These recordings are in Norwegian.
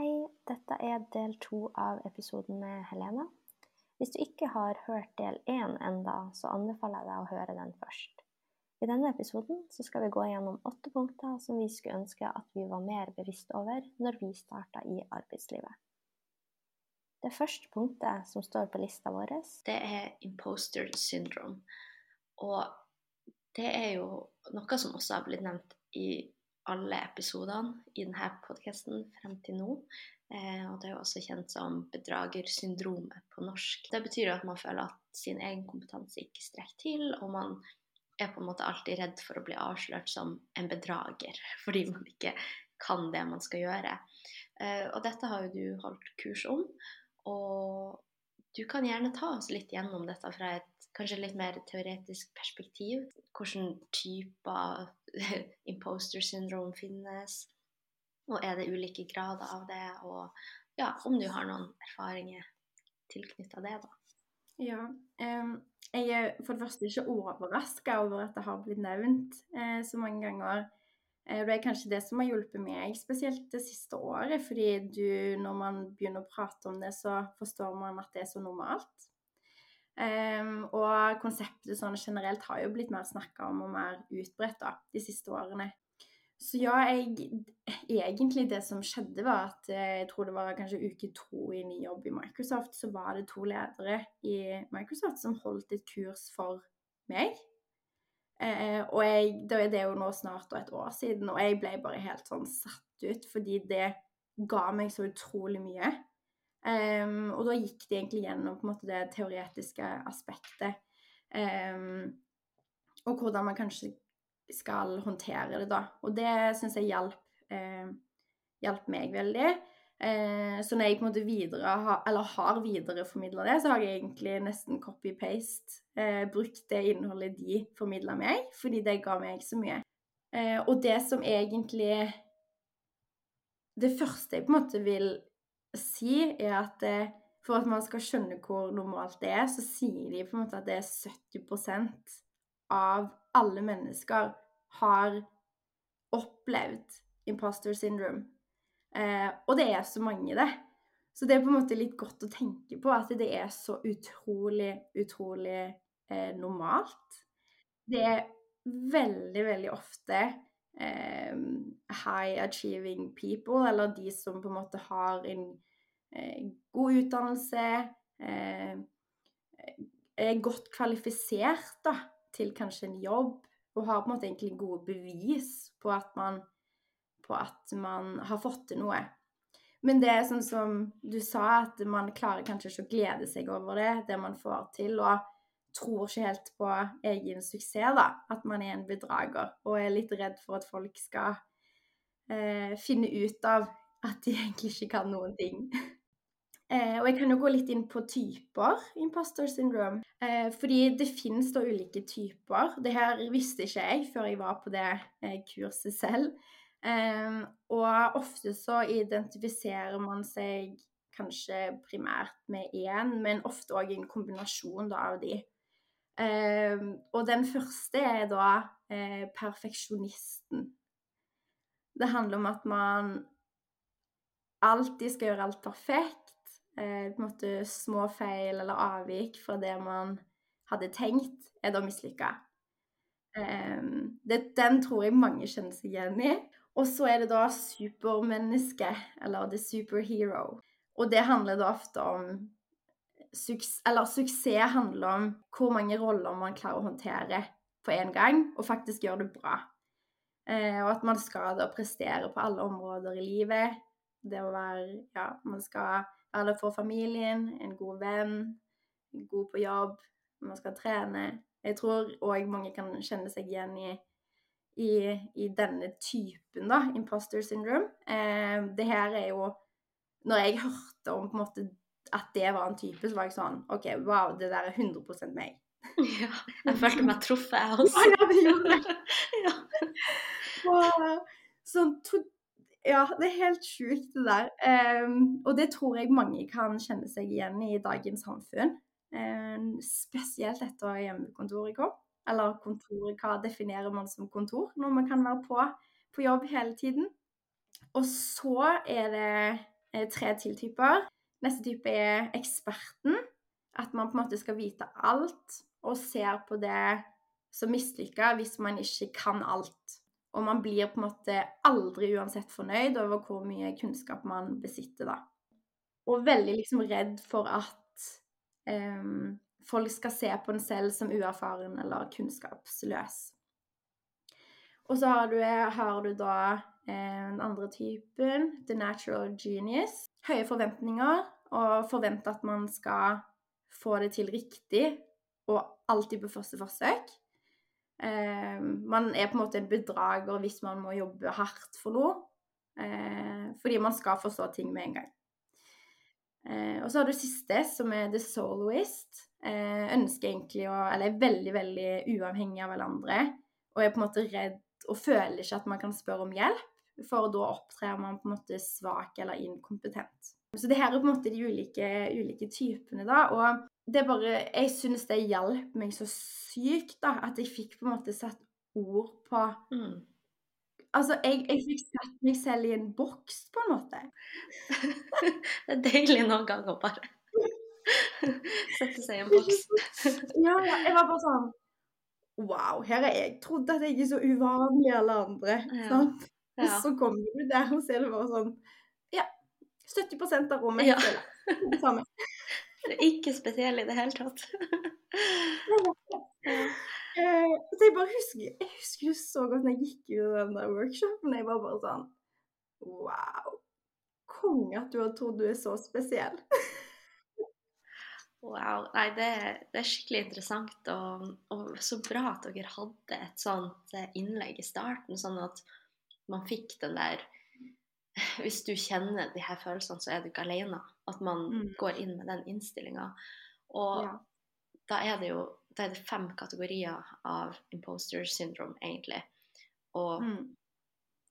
Hei, dette er del to av episoden med Helena. Hvis du ikke har hørt del én enda, så anbefaler jeg deg å høre den først. I denne episoden skal vi gå gjennom åtte punkter som vi skulle ønske at vi var mer bevisst over når vi starta i arbeidslivet. Det første punktet som står på lista vår, det er imposter syndrome. Og det er jo noe som også har blitt nevnt i alle episodene i denne podkasten frem til nå. Eh, og det er jo også kjent som bedragersyndromet på norsk. Det betyr at man føler at sin egen kompetanse ikke strekker til, og man er på en måte alltid redd for å bli avslørt som en bedrager fordi man ikke kan det man skal gjøre. Eh, og dette har jo du holdt kurs om, og du kan gjerne ta oss litt gjennom dette fra et kanskje litt mer teoretisk perspektiv. Hvilke typer imposter syndrome finnes, og er det ulike grader av det? Og ja, om du har noen erfaringer tilknytta det, da. Ja. Um, jeg er for det første ikke overraska over at det har blitt nevnt eh, så mange ganger. Eh, det er kanskje det som har hjulpet meg, spesielt det siste året. Fordi du, når man begynner å prate om det, så forstår man at det er så normalt. Um, og konseptet sånn generelt har jo blitt mer snakka om og mer utbredt de siste årene. Så ja, jeg, egentlig det som skjedde, var at eh, jeg tror det var kanskje uke to i ny jobb i Microsoft, så var det to ledere i Microsoft som holdt et kurs for meg. Eh, og jeg, det er jo nå snart et år siden, og jeg ble bare helt sånn satt ut, fordi det ga meg så utrolig mye. Um, og da gikk de egentlig gjennom på en måte det teoretiske aspektet. Um, og hvordan man kanskje skal håndtere det, da. Og det syns jeg hjalp, eh, hjalp meg veldig. Eh, så når jeg på en måte videre har, eller har videreformidla det, så har jeg egentlig nesten copy-paste eh, brukt det innholdet de formidla meg, fordi det ga meg så mye. Eh, og det som egentlig Det første jeg på en måte vil si, er at eh, for at man skal skjønne hvor normalt det er, så sier de på en måte at det er 70% av alle mennesker har opplevd imposter syndrome. Eh, og det er så mange, det. Så det er på en måte litt godt å tenke på at det er så utrolig, utrolig eh, normalt. Det er veldig, veldig ofte high achieving people, eller de som på en måte har en eh, god utdannelse, eh, er godt kvalifisert da, til kanskje en jobb, og har på en måte egentlig gode bevis på at man, på at man har fått til noe. Men det er sånn som du sa, at man klarer kanskje ikke å glede seg over det, det man får til. og tror ikke helt på egen suksess, da. At man er en bedrager. Og er litt redd for at folk skal eh, finne ut av at de egentlig ikke kan noen ting. eh, og jeg kan jo gå litt inn på typer imposter syndrome. Eh, fordi det finnes da ulike typer. Det her visste ikke jeg før jeg var på det eh, kurset selv. Eh, og ofte så identifiserer man seg kanskje primært med én, men ofte òg en kombinasjon da, av de. Eh, og den første er da eh, perfeksjonisten. Det handler om at man alltid skal gjøre alt perfekt. Eh, på en måte små feil eller avvik fra det man hadde tenkt, er da mislykka. Eh, den tror jeg mange kjenner seg igjen i. Og så er det da supermennesket, eller the superhero. Og det handler da ofte om suks suksess handler om hvor mange roller man klarer å håndtere på en gang, og faktisk gjør det bra. Eh, og at man skal da prestere på alle områder i livet. Det å være Ja, man skal være der for familien, en god venn, god på jobb, man skal trene. Jeg tror òg mange kan kjenne seg igjen i, i, i denne typen, da, imposter syndrome. Eh, det her er jo Når jeg hørte om på en måte at det var en type, så var jeg sånn OK, wow, det der er 100% meg. Ja, jeg følte meg truffet, jeg også. ja, det gjorde det. ja. Og, sånn, to, ja, det er helt sjukt, det der. Um, og det tror jeg mange kan kjenne seg igjen i dagens samfunn. Um, spesielt etter hjemmekontoret kom. Eller kontoret, hva definerer man som kontor? Når man kan være på, på jobb hele tiden. Og så er det eh, tre til typer. Neste type er eksperten. At man på en måte skal vite alt, og ser på det som mislykka hvis man ikke kan alt. Og man blir på en måte aldri uansett fornøyd over hvor mye kunnskap man besitter, da. Og veldig liksom redd for at um, folk skal se på en selv som uerfaren eller kunnskapsløs. Og så har du, har du da eh, den andre typen, the natural genius. Høye forventninger og forvente at man skal få det til riktig og alltid på første forsøk. Eh, man er på en måte en bedrager hvis man må jobbe hardt for noe. Eh, fordi man skal forstå ting med en gang. Eh, og så har du siste, som er the soloist. Eh, ønsker egentlig å Eller er veldig, veldig uavhengig av hverandre. Og er på en måte redd og føler ikke at man kan spørre om hjelp, for da opptrer man på en måte svak eller inkompetent. Så det her er på en måte de ulike, ulike typene, da. Og det er bare Jeg syns det hjalp meg så sykt, da, at jeg fikk på en måte satt ord på mm. Altså, jeg, jeg, fikk satt meg selv i en boks, på en måte. det er deilig noen ganger bare sette seg i en boks. ja, jeg var bare sånn Wow, her er jeg. Trodde at jeg er så uvanlig alle andre. Ja. Sant? Ja. Så kommer du der, og ser er det bare sånn Ja, 70% av rommet. Ja. Det samme. Det er ikke spesiell i det hele tatt. Eh, så jeg bare husker jeg husker så godt når jeg gikk ut av den der workshopen. Jeg var bare sånn Wow. Konge at du har trodd du er så spesiell. Wow. Nei, det, det, er skikkelig interessant, og, og, så bra at dere hadde et sånt eh, innlegg i starten, sånn at man fikk den der Hvis du kjenner de her følelsene, så er du ikke alene. At man mm. går inn med den innstillinga. Og ja. da er det jo da er det fem kategorier av imposter syndrome, egentlig. Og mm.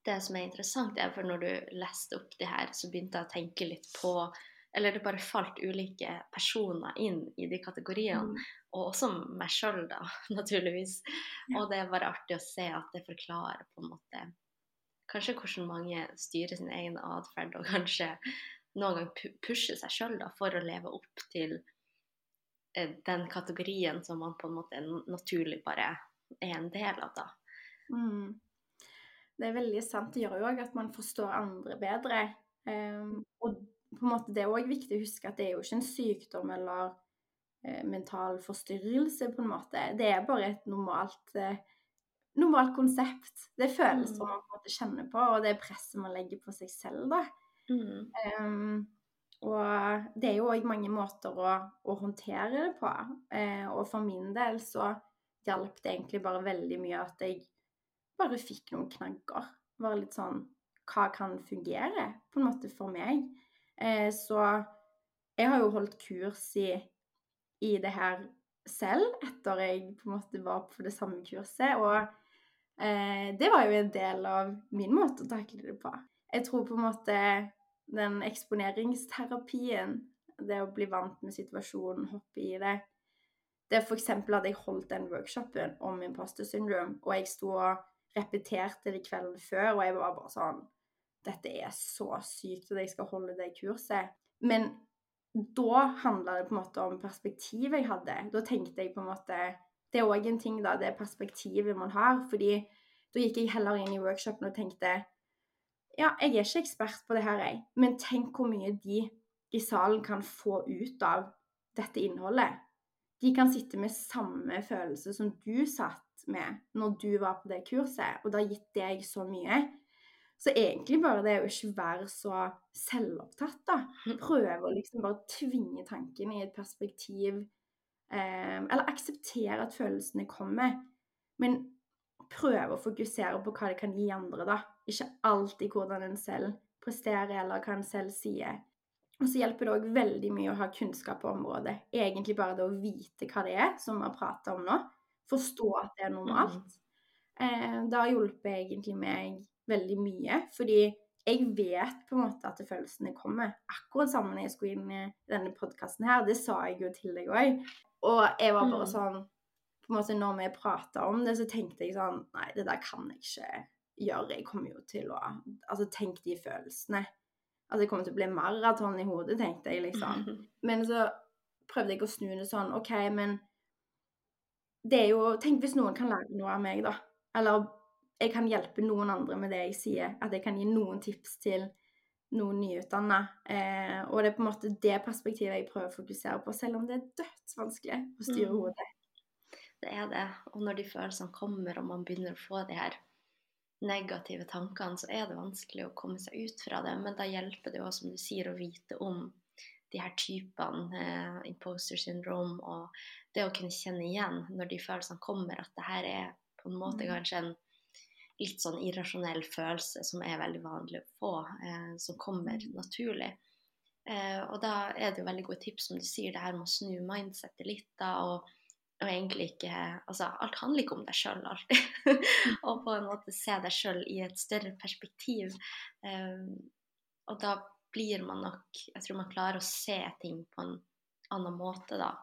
det som er interessant, er for når du leste opp det her, så begynte jeg å tenke litt på eller det bare falt ulike personer inn i de kategoriene. Mm. Og også meg sjøl, da, naturligvis. Ja. Og det er bare artig å se at det forklarer på en måte kanskje hvordan mange styrer sin egen atferd, og kanskje noen gang pusher seg sjøl for å leve opp til eh, den kategorien som man på en måte naturlig bare er en del av, da. Mm. Det er veldig sant. Det gjør jo òg at man forstår andre bedre. Um, og på en måte, det er òg viktig å huske at det er jo ikke en sykdom eller uh, mental forstyrrelse, på en måte. Det er bare et normalt, eh, normalt konsept. Det er følelser mm. man på en måte kjenner på, og det presset man legger på seg selv, da. Mm. Um, og det er jo òg mange måter å, å, håndtere det på. Uh, og for min del så hjalp det egentlig bare veldig mye at jeg bare fikk noen knagger. Bare litt sånn Hva kan fungere, på en måte, for meg? Uh, så jeg har jo holdt kurs i, i, det her selv, etter jeg på en måte var på det samme kurset. Og eh, det var jo en del av min måte å takle det på. Jeg tror på en måte den eksponeringsterapien, det å bli vant med situasjonen, hoppe i det Det er f.eks. at jeg holdt den workshopen om imposter syndrome, og jeg sto og repeterte det kvelden før, og jeg var bare sånn dette er så sykt at jeg skal holde det kurset. Men da handla det på en måte om perspektivet jeg hadde. Da tenkte jeg på en måte Det er òg en ting, da, det perspektivet man har. fordi da gikk jeg heller inn i workshopen og tenkte Ja, jeg er ikke ekspert på det her, jeg, men tenk hvor mye de i salen kan få ut av dette innholdet. De kan sitte med samme følelse som du satt med når du var på det kurset, og det har gitt deg så mye. Så egentlig bare det å ikke være så selvopptatt, da. Mm. Prøve å liksom bare tvinge tanken i et perspektiv Eller akseptere at følelsene kommer. Men prøve å fokusere på hva det kan gi andre, da. Ikke alltid hvordan en selv presterer, eller hva en selv sier. Og så hjelper det òg veldig mye å ha kunnskap på området. Egentlig bare det å vite hva det er, som vi har prata om nå. Forstå at det er normalt. Mm. Eh, det har hjulpet egentlig meg veldig mye. Fordi jeg vet på en måte at følelsene kommer. Akkurat sammen når jeg skulle inn i denne podkasten her. Det sa jeg jo til deg òg. Og jeg var bare mm. sånn på en måte Når vi prata om det, så tenkte jeg sånn Nei, det der kan jeg ikke gjøre. Jeg kommer jo til å Altså, tenk de følelsene. Altså, det kommer til å bli maraton i hodet, tenkte jeg, liksom. Men så prøvde jeg å snu det sånn OK, men det er jo Tenk hvis noen kan lære noe av meg, da. Eller jeg kan hjelpe noen andre med det jeg sier. At jeg kan gi noen tips til noen nyutdanna. Eh, og det er på en måte det perspektivet jeg prøver å fokusere på, selv om det er dødsvanskelig å styre Mm. hodet. Det er det. Og når de følelsene kommer, og man begynner å få de her negative tankene, så er det vanskelig å komme seg ut fra det. Men da hjelper det jo, som du sier, å vite om de her typene, eh, imposter syndrome, og det å kunne kjenne igjen når de følelsene kommer, at det her er på en måte Mm. kanskje en litt sånn irrasjonell følelse som er veldig vanlig å få, eh, som kommer Mm. naturlig. Eh, og da er det jo veldig gode tips, som du sier, det her med å snu mindsetet litt, da, og, og egentlig ikke Altså, alt handler ikke om deg sjøl alltid. og på en måte se deg sjøl i et større perspektiv. Eh, og da blir man nok Jeg tror man klarer å se ting på en annen måte, da.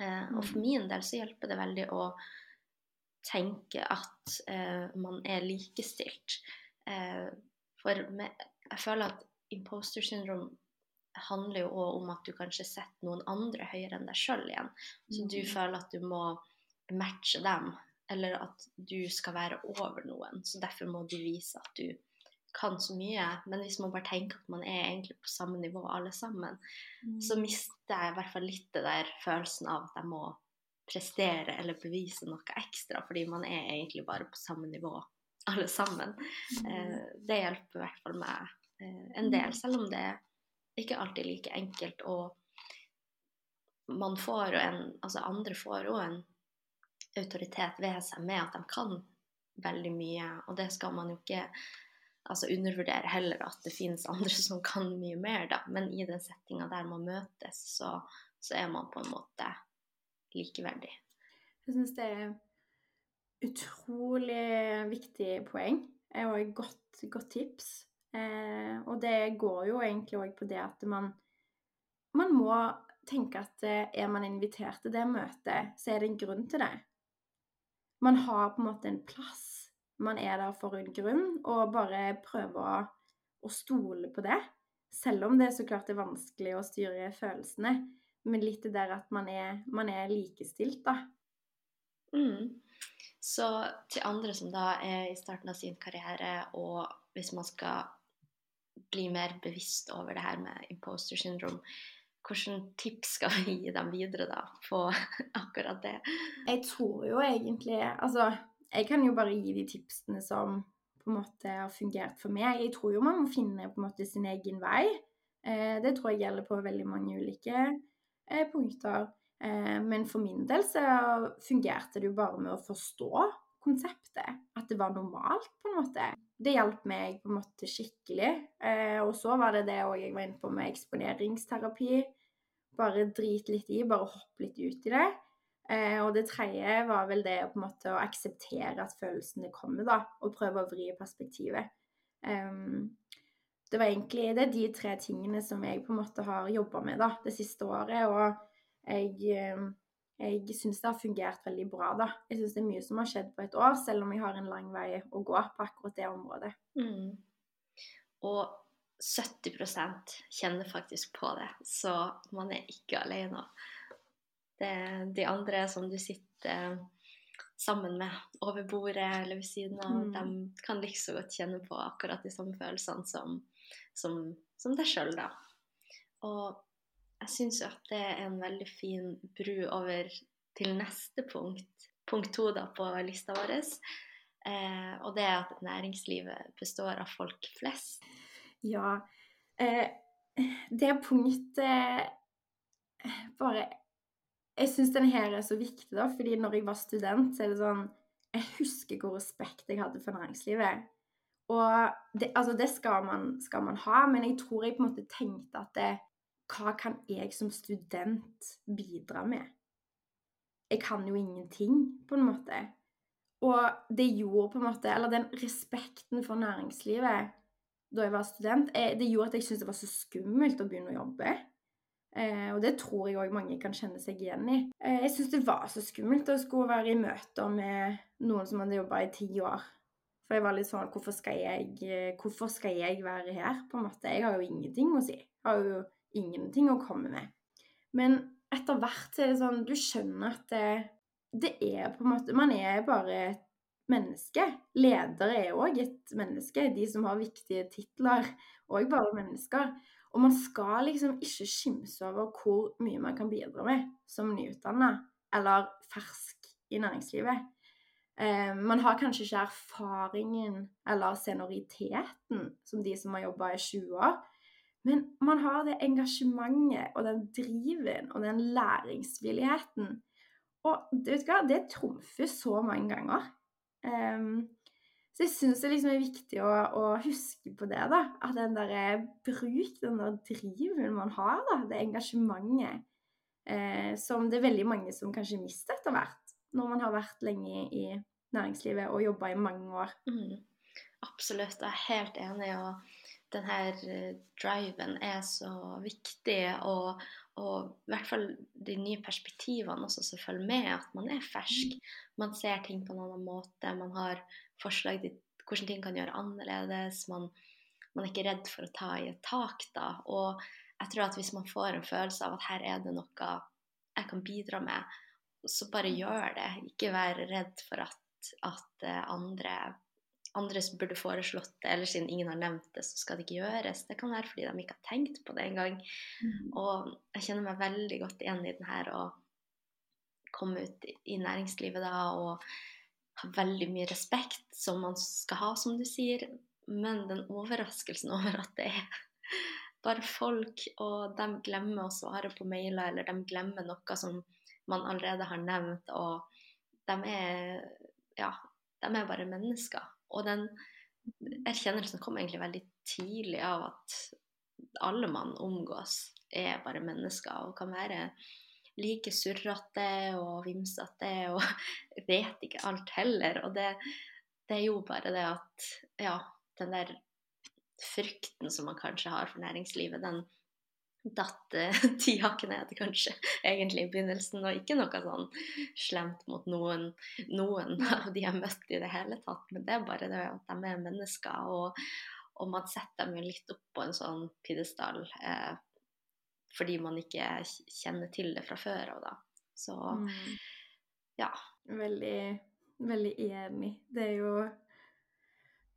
Eh, og for Mm. min del så hjelper det veldig å tenke at eh, man er likestilt. Eh, for med, jeg føler at imposter syndrome handler jo òg om at du kanskje setter noen andre høyere enn deg sjøl igjen. Så du Mm. føler at du må matche dem, eller at du skal være over noen. Så derfor må du vise at du kan så mye. Men hvis man bare tenker at man er egentlig på samme nivå alle sammen, så Mm. mister jeg i hvert fall litt det der følelsen av at jeg må prestere eller bevise noe ekstra, fordi man er egentlig bare på samme nivå alle sammen. Mm. Eh, det hjelper i hvert fall meg eh, en del, selv om det ikke alltid er like enkelt. Og man får jo en Altså andre får jo en autoritet ved seg med at de kan veldig mye, og det skal man jo ikke altså undervurdere heller at det finnes andre som kan mye mer, da. Men i den settinga der man møtes, så, så er man på en måte likeverdig. Jeg syns det er utrolig viktig poeng, og et godt, godt tips. Eh, og det går jo egentlig òg på det at man, man må tenke at eh, er man invitert til det møtet, så er det en grunn til det. Man har på en måte en plass. Man er der for en grunn, og bare prøve å, å stole på det. Selv om det så klart er vanskelig å styre følelsene. Men litt det der at man er, man er likestilt, da. Mm. Så til andre som da er i starten av sin karriere, og hvis man skal bli mer bevisst over det her med imposter syndrome, hvilke tips skal vi gi dem videre da på akkurat det? Jeg tror jo egentlig Altså, jeg kan jo bare gi de tipsene som på en måte har fungert for meg. Jeg tror jo man må finne på en måte sin egen vei. Eh, det tror jeg gjelder på veldig mange ulike punkter. Eh, men for min del så fungerte det jo bare med å forstå konseptet. At det var normalt, på en måte. Det hjalp meg på en måte skikkelig. Eh, og så var det det jeg var inne på med eksponeringsterapi. Bare drit litt i, bare hopp litt ut i det. Eh, og det tredje var vel det på en måte å akseptere at følelsene kommer, da, og prøve å vri perspektivet. Det var egentlig det er de tre tingene som jeg på en måte har jobba med da, det siste året. Og jeg, eh, jeg syns det har fungert veldig bra. da. Jeg syns det er mye som har skjedd på et år, selv om jeg har en lang vei å gå på akkurat det området. Mm. Og 70% kjenner faktisk på det, så man er ikke alene. Det, de andre som du sitter sammen med over bordet eller ved siden av, Mm. de kan like så godt kjenne på akkurat de samme følelsene som, som, som deg sjøl, da. Og jeg syns jo at det er en veldig fin bru over til neste punkt, punkt to da på lista vår. Eh, og det er at næringslivet består av folk flest. Ja. Eh, det punktet Bare Jeg syns denne her er så viktig, da, fordi når jeg var student, så er det sånn Jeg husker hvor respekt jeg hadde for næringslivet. Og det, altså det skal, man, skal man ha, men jeg tror jeg på en måte tenkte at det, Hva kan jeg som student bidra med? Jeg kan jo ingenting, på en måte. Og det gjorde på en måte Eller den respekten for næringslivet da jeg var student, eh, det gjorde at jeg syntes det var så skummelt å begynne å jobbe. Eh, og det tror jeg òg mange kan kjenne seg igjen i. Eh, jeg syntes det var så skummelt å skulle være i møter med noen som hadde jobba i ti år. For jeg var litt sånn hvorfor skal, jeg, hvorfor skal jeg være her, på en måte? Jeg har jo ingenting å si. Jeg har jo ingenting å komme med. Men etter hvert er det sånn Du skjønner at det, det er på en måte Man er bare et menneske. Ledere er òg et menneske. De som har viktige titler, òg bare mennesker. Og man skal liksom ikke skimse over hvor mye man kan bidra med som nyutdanna eller fersk i næringslivet. Eh, man har kanskje ikke erfaringen eller senioriteten som de som har jobba i 20 år. Men man har det engasjementet og den driven og den læringsvilligheten. Og vet hva, det trumfer så mange ganger. Um, så jeg syns det liksom er viktig å, å, huske på det, da. At den der bruk, den der driven man har, da. Det engasjementet eh, som det er veldig mange som kanskje mister etter hvert. Når man har vært lenge i næringslivet og jobba i mange år. Mm. Absolutt, jeg er helt enig. og denne eh, driven er så viktig. Og, og, i hvert fall de nye perspektivene også som følger med at man er fersk. Man ser ting på en annen måte. Man har forslag til hvordan ting kan gjøre annerledes. Man, man er ikke redd for å ta i et tak da. Og jeg tror at hvis man får en følelse av at her er det noe jeg kan bidra med, så bare gjør det. Ikke vær redd for at, at eh, andre andre burde foreslått det, eller siden ingen har nevnt det, så skal det ikke gjøres. Det kan være fordi de ikke har tenkt på det engang. Mm. Og jeg kjenner meg veldig godt igjen i den her å komme ut i næringslivet da og ha veldig mye respekt, som man skal ha, som du sier. Men den overraskelsen over at det er bare folk, og de glemmer å svare på mailer, eller de glemmer noe som man allerede har nevnt, og de er ja, de er bare mennesker. Og den erkjennelsen kom egentlig veldig tidlig av at alle man omgås, er bare mennesker og kan være like surrete og vimsete og vet ikke alt heller. Og det, det, er jo bare det at ja, den der frykten som man kanskje har for næringslivet, den datt eh, ti hakk ned, kanskje, egentlig i begynnelsen. Og ikke noe sånn slemt mot noen, noen av de jeg møtte i det hele tatt. Men det er bare det at de er mennesker, og, og man setter dem jo litt opp på en sånn pidestall eh, fordi man ikke kjenner til det fra før av, da. Så mm. ja. Veldig, veldig enig. Det er jo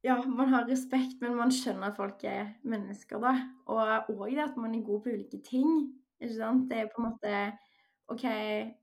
ja, man har respekt, men man skjønner at folk er mennesker, da. Og òg det at man er god på ulike ting. Ikke sant? Det er på en måte OK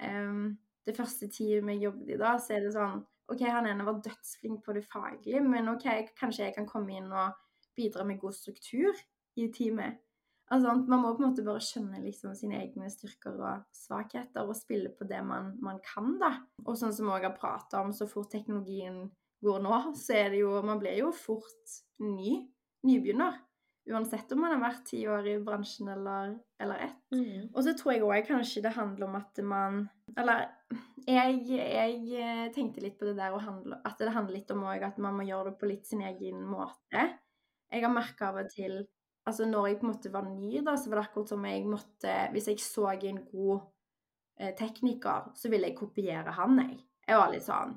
um, Det første teamet jeg jobbet i da, så er det sånn OK, han ene var dødsflink på det faglige, men OK, kanskje jeg kan komme inn og bidra med god struktur i teamet. Altså, man må på en måte bare skjønne liksom sine egne styrker og svakheter og spille på det man, man kan, da. Og sånn som vi òg har prata om, så fort teknologien går nå, så er det jo Man blir jo fort ny. Nybegynner. Uansett om man har vært ti år i bransjen eller, eller ett. Mm. Og så tror jeg òg kanskje det handler om at man Eller jeg, jeg tenkte litt på det der handle, at det handler litt om at man må gjøre det på litt sin egen måte. Jeg har merka av og til Altså når jeg på en måte var ny, da, så var det akkurat som jeg måtte Hvis jeg så en god eh, tekniker, så ville jeg kopiere han, jeg. Jeg var litt sånn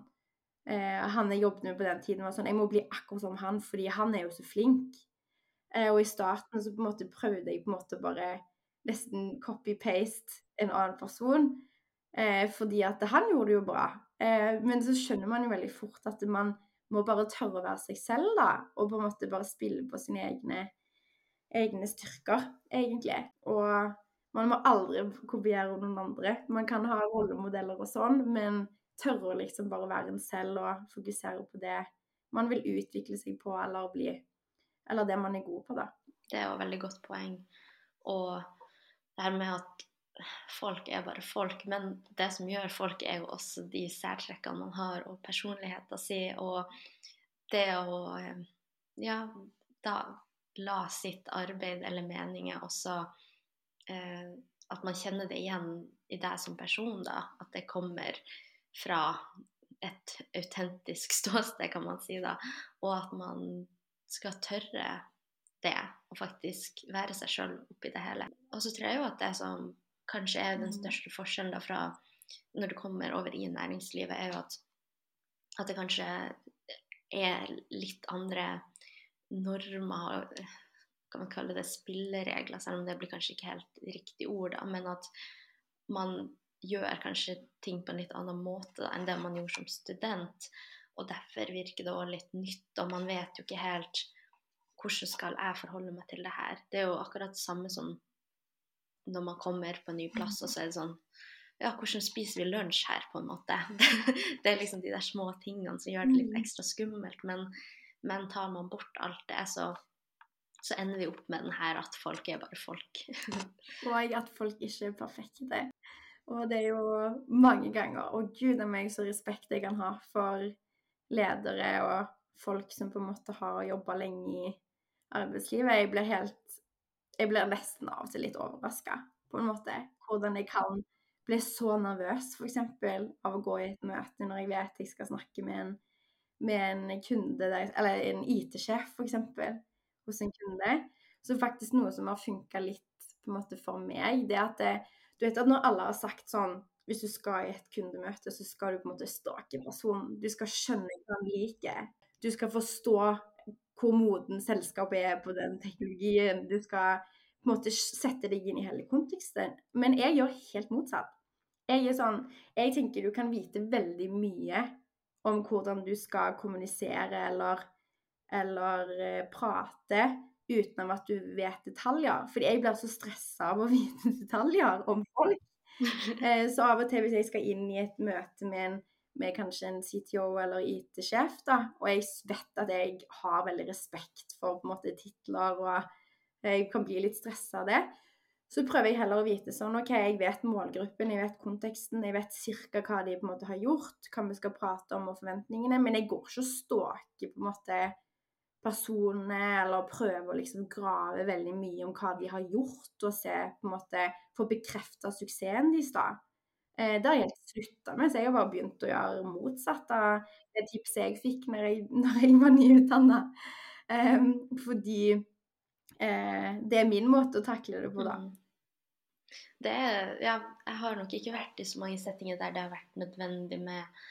eh, han jeg jobbet med på den tiden, var sånn Jeg må bli akkurat som han, fordi han er jo så flink. Eh, og i starten så på en måte prøvde jeg på en måte bare nesten copy-paste en annen person. Eh, fordi at han gjorde det jo bra. Eh, men så skjønner man jo veldig fort at man må bare tørre å være seg selv, da. Og på en måte bare spille på sine egne, egne styrker, egentlig. Og man må aldri kopiere noen andre. Man kan ha rollemodeller og sånn, men tørre å liksom bare være en selv og fokusere på det man vil utvikle seg på eller bli Eller det man er god på, da. Det er jo et veldig godt poeng. Og det her med at folk er bare folk, men det som gjør folk, er jo også de særtrekkene man har, og personligheten sin, og det å ja, da la sitt arbeid eller meninger også eh, At man kjenner det igjen i deg som person, da. At det kommer fra et autentisk ståsted, kan man si da, og at man skal tørre det, og faktisk være seg sjøl oppi det hele. Og så tror jeg jo at det som kanskje er den mm. største forskjellen da fra når du kommer over i næringslivet, er jo at, at det kanskje er litt andre normer, kan man kalle det spilleregler, selv om det blir kanskje ikke helt riktig ord, da, men at man gjør kanskje ting på en litt annen måte da, enn det man gjorde som student. Og derfor virker det òg litt nytt, og man vet jo ikke helt hvordan skal jeg forholde meg til det her. Det er jo akkurat det samme som når man kommer på en ny plass, og så er det sånn ja, hvordan spiser vi lunsj her, på en måte? Det er liksom de der små tingene som gjør det litt mm. ekstra skummelt. Men, men tar man bort alt det, så, så ender vi opp med den her at folk er bare folk. og at folk ikke er perfekte. Og det er jo mange ganger Og gud a meg så respekt jeg kan ha for ledere og folk som på en måte har jobba lenge i arbeidslivet. Jeg blir helt Jeg blir nesten av og til litt overraska, på en måte. Hvordan jeg kan bli så nervøs, f.eks. av å gå i et møte når jeg vet jeg skal snakke med en, med en kunde, der, eller en IT-sjef f.eks. hos en kunde. Så faktisk noe som har funka litt på en måte for meg, det er at det, du vet at når alle har sagt sånn Hvis du skal i et kundemøte, så skal du på en måte stake personen. Du skal skjønne hva han liker. Du skal forstå hvor moden selskapet er på den teknologien. Du skal på en måte sette deg inn i hele konteksten. Men jeg gjør helt motsatt. Jeg er sånn Jeg tenker du kan vite veldig mye om hvordan du skal kommunisere eller, eller uh, prate uten at du vet detaljer. Fordi jeg blir så stressa av å vite detaljer om folk. Uh, så av og til hvis jeg skal inn i et møte med, en, med kanskje en CTO eller IT-sjef, da, og jeg vet at jeg har veldig respekt for på en måte titler og jeg kan bli litt stressa av det, så prøver jeg heller å vite sånn OK, jeg vet målgruppen, jeg vet konteksten, jeg vet ca. hva de på en måte har gjort, hva vi skal prate om og forventningene, men jeg går ikke og stalker på en måte personene eller prøve å liksom grave veldig mye om hva de har gjort, og se på en måte få bekrefta suksessen deres, da. Eh, det har jeg slutta med, så jeg har bare begynt å gjøre motsatt av det tipset jeg fikk når jeg, når jeg var nyutdanna. Um, fordi eh, det er min måte å takle det på, da. Mm. Det ja, jeg har nok ikke vært i så mange settinger der det har vært nødvendig med,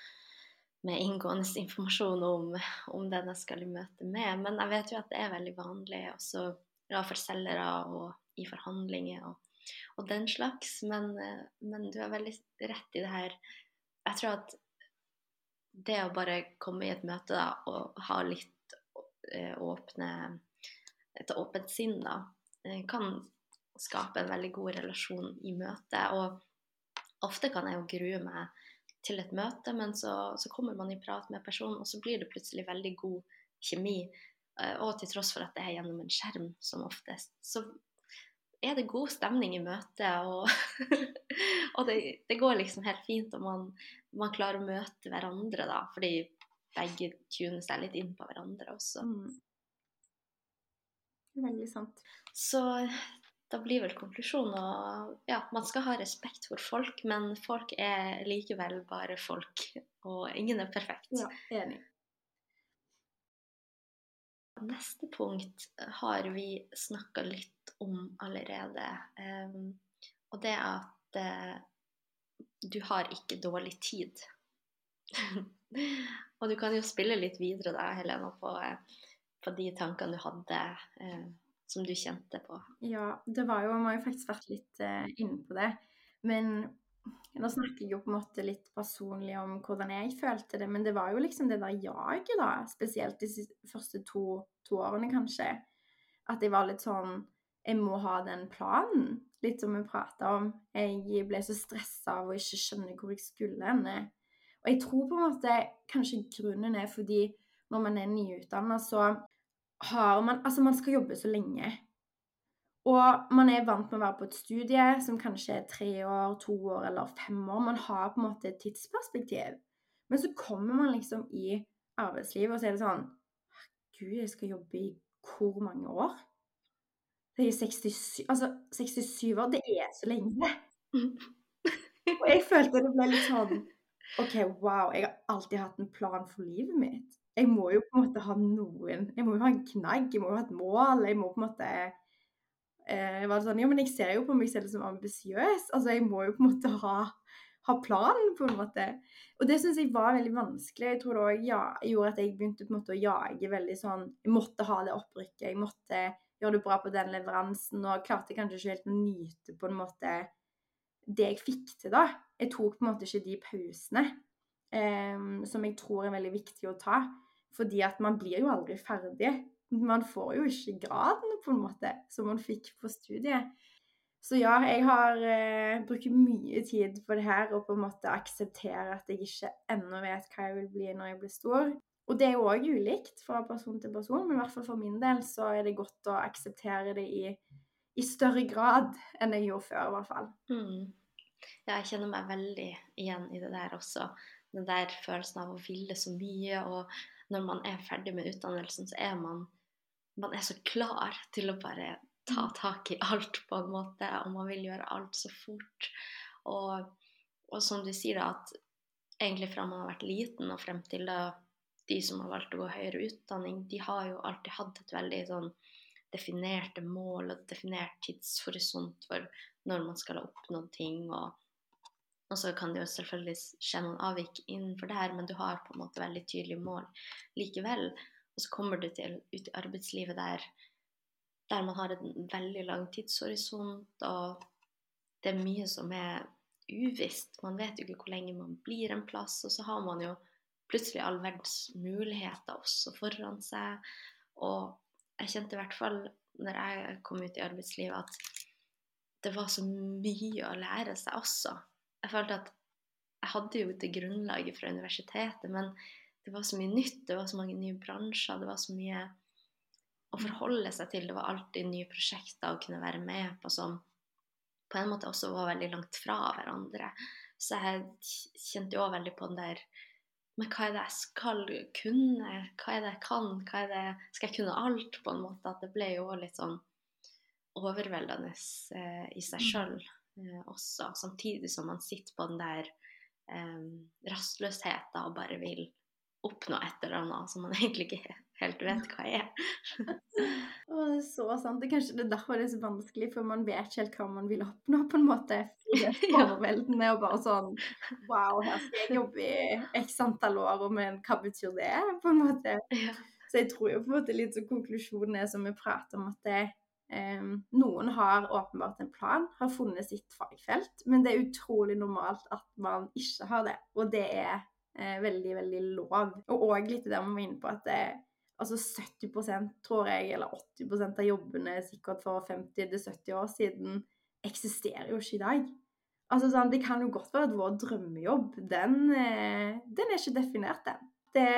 med inngående informasjon om, om, den jeg skal i møte med. Men jeg vet jo at det er veldig vanlig også ja, for selgere og i forhandlinger og, og den slags. Men, men, du har veldig rett i det her. Jeg tror at det å bare komme i et møte da, og ha litt eh, åpne et åpent sinn, da, eh, kan skape en veldig god relasjon i møtet. Og ofte kan jeg jo grue meg til et møte, men så, så, kommer man i prat med personen, og så blir det plutselig veldig god kjemi. Eh, og til tross for at det er gjennom en skjerm som oftest, så er det god stemning i møtet. Og, og det, det, går liksom helt fint, og man, man, klarer å møte hverandre, da. Fordi begge tuner seg litt inn på hverandre også. Mm. Veldig sant. Så da blir vel konklusjonen at ja, man skal ha respekt for folk, men folk er likevel bare folk, og ingen er perfekt. Ja, enig. Neste punkt har vi snakka litt om allerede, um, og det er at uh, du har ikke dårlig tid. og du kan jo spille litt videre da, Helena, på uh, på de tankene du hadde, eh, som du kjente på? Ja, det var jo Vi har jo faktisk vært litt uh, inne på det. Men nå snakker jeg jo på en måte litt personlig om hvordan jeg følte det. Men det var jo liksom det der jaget, da. Spesielt de første to, to årene, kanskje. At jeg var litt sånn Jeg må ha den planen. Litt som vi prata om. Jeg ble så stressa av å ikke skjønne hvor jeg skulle henne. Og jeg tror på en måte kanskje grunnen er fordi når man er nyutdanna, så har man Altså, man skal jobbe så lenge. Og man er vant med å være på et studie som kanskje er tre år, to år eller fem år. Man har på en måte et tidsperspektiv. Men så kommer man liksom i arbeidslivet, og så er det sånn Gud, jeg skal jobbe i hvor mange år? Det er 67 Altså, 67 år, det er så lenge. Og jeg følte det ble litt sånn OK, wow, jeg har alltid hatt en plan for livet mitt jeg må jo på en måte ha noen Jeg må jo ha en knagg, jeg må jo ha et mål. Jeg må på en måte eh, være sånn, Jo, men jeg ser jo på meg selv som ambisiøs. Altså, jeg må jo på en måte ha, ha planen, på en måte. Og det syns jeg var veldig vanskelig. Jeg tror det òg ja, gjorde at jeg begynte på en måte å jage veldig sånn Jeg måtte ha det opprykket, jeg måtte gjøre det bra på den leveransen, og klarte kanskje ikke helt å nyte på en måte det jeg fikk til, da. Jeg tok på en måte ikke de pausene um, som jeg tror er veldig viktig å ta. Fordi at man blir jo aldri ferdig. Man får jo ikke graden på en måte som man fikk på studiet. Så ja, jeg har eh, brukt mye tid på det her og på en måte akseptere at jeg ikke ennå vet hva jeg vil bli når jeg blir stor. Og det er jo òg ulikt fra person til person, men i hvert fall for min del så er det godt å akseptere det i, i større grad enn jeg gjorde før, i hvert fall. Mm. Ja, jeg kjenner meg veldig igjen i det der også. Den der følelsen av å ville så mye. Og når man er ferdig med utdannelsen, så er man, man er så klar til å bare ta mm. tak i alt, på en måte, og man vil gjøre alt så fort. Og, og som du sier, da, at egentlig fra man har vært liten og frem til da de som har valgt å gå høyere utdanning, de har jo alltid hatt et veldig sånn definerte mål og definert tidshorisont for når man skal ha oppnådd ting. Og, og, så kan det jo selvfølgelig skje noen avvik innenfor det her, men du har på en måte veldig tydelige mål likevel. Og så kommer du til, ut i arbeidslivet der der man har en veldig lang tidshorisont, og det er mye som er uvisst. Man vet jo ikke hvor lenge man blir en plass, og så har man jo plutselig all verdens muligheter også foran seg. Og jeg kjente i hvert fall når jeg kom ut i arbeidslivet, at det var så mye å lære seg også. Jeg følte at jeg hadde jo det grunnlaget fra universitetet, men det var så mye nytt, det var så mange nye bransjer, det var så mye å forholde seg til. Det var alltid nye prosjekter å kunne være med på som på en måte også var veldig langt fra hverandre. Så jeg kjente jo òg veldig på den der Men hva er det jeg skal kunne? Hva er det jeg kan? Hva er det Skal jeg kunne alt, på en måte? At det ble jo litt sånn overveldende eh, i seg mm. sjøl også. Samtidig som man sitter på den der eh, rastløsheten og bare vil oppnå et eller annet som man egentlig ikke helt vet hva er. Og det er så sant. Det er kanskje det er derfor det er så vanskelig, for man vet ikke helt hva man vil oppnå, på en måte. Det er overveldende og bare sånn Wow, her skal jeg jobbe i x antall år, men hva betyr det, på en måte? Så jeg tror jo på en måte litt så konklusjonen er som vi prater om, at det, um, noen har åpenbart en plan, har funnet sitt fagfelt, men det er utrolig normalt at man ikke har det. Og det er eh, veldig, veldig lov. Og òg litt det der man var inne på at det, altså 70 tror jeg, eller 80% av jobbene sikkert for 50-70 år siden, eksisterer jo ikke i dag. Altså sånn, Det kan jo godt være at vår drømmejobb, den, eh, den er ikke definert, den. Det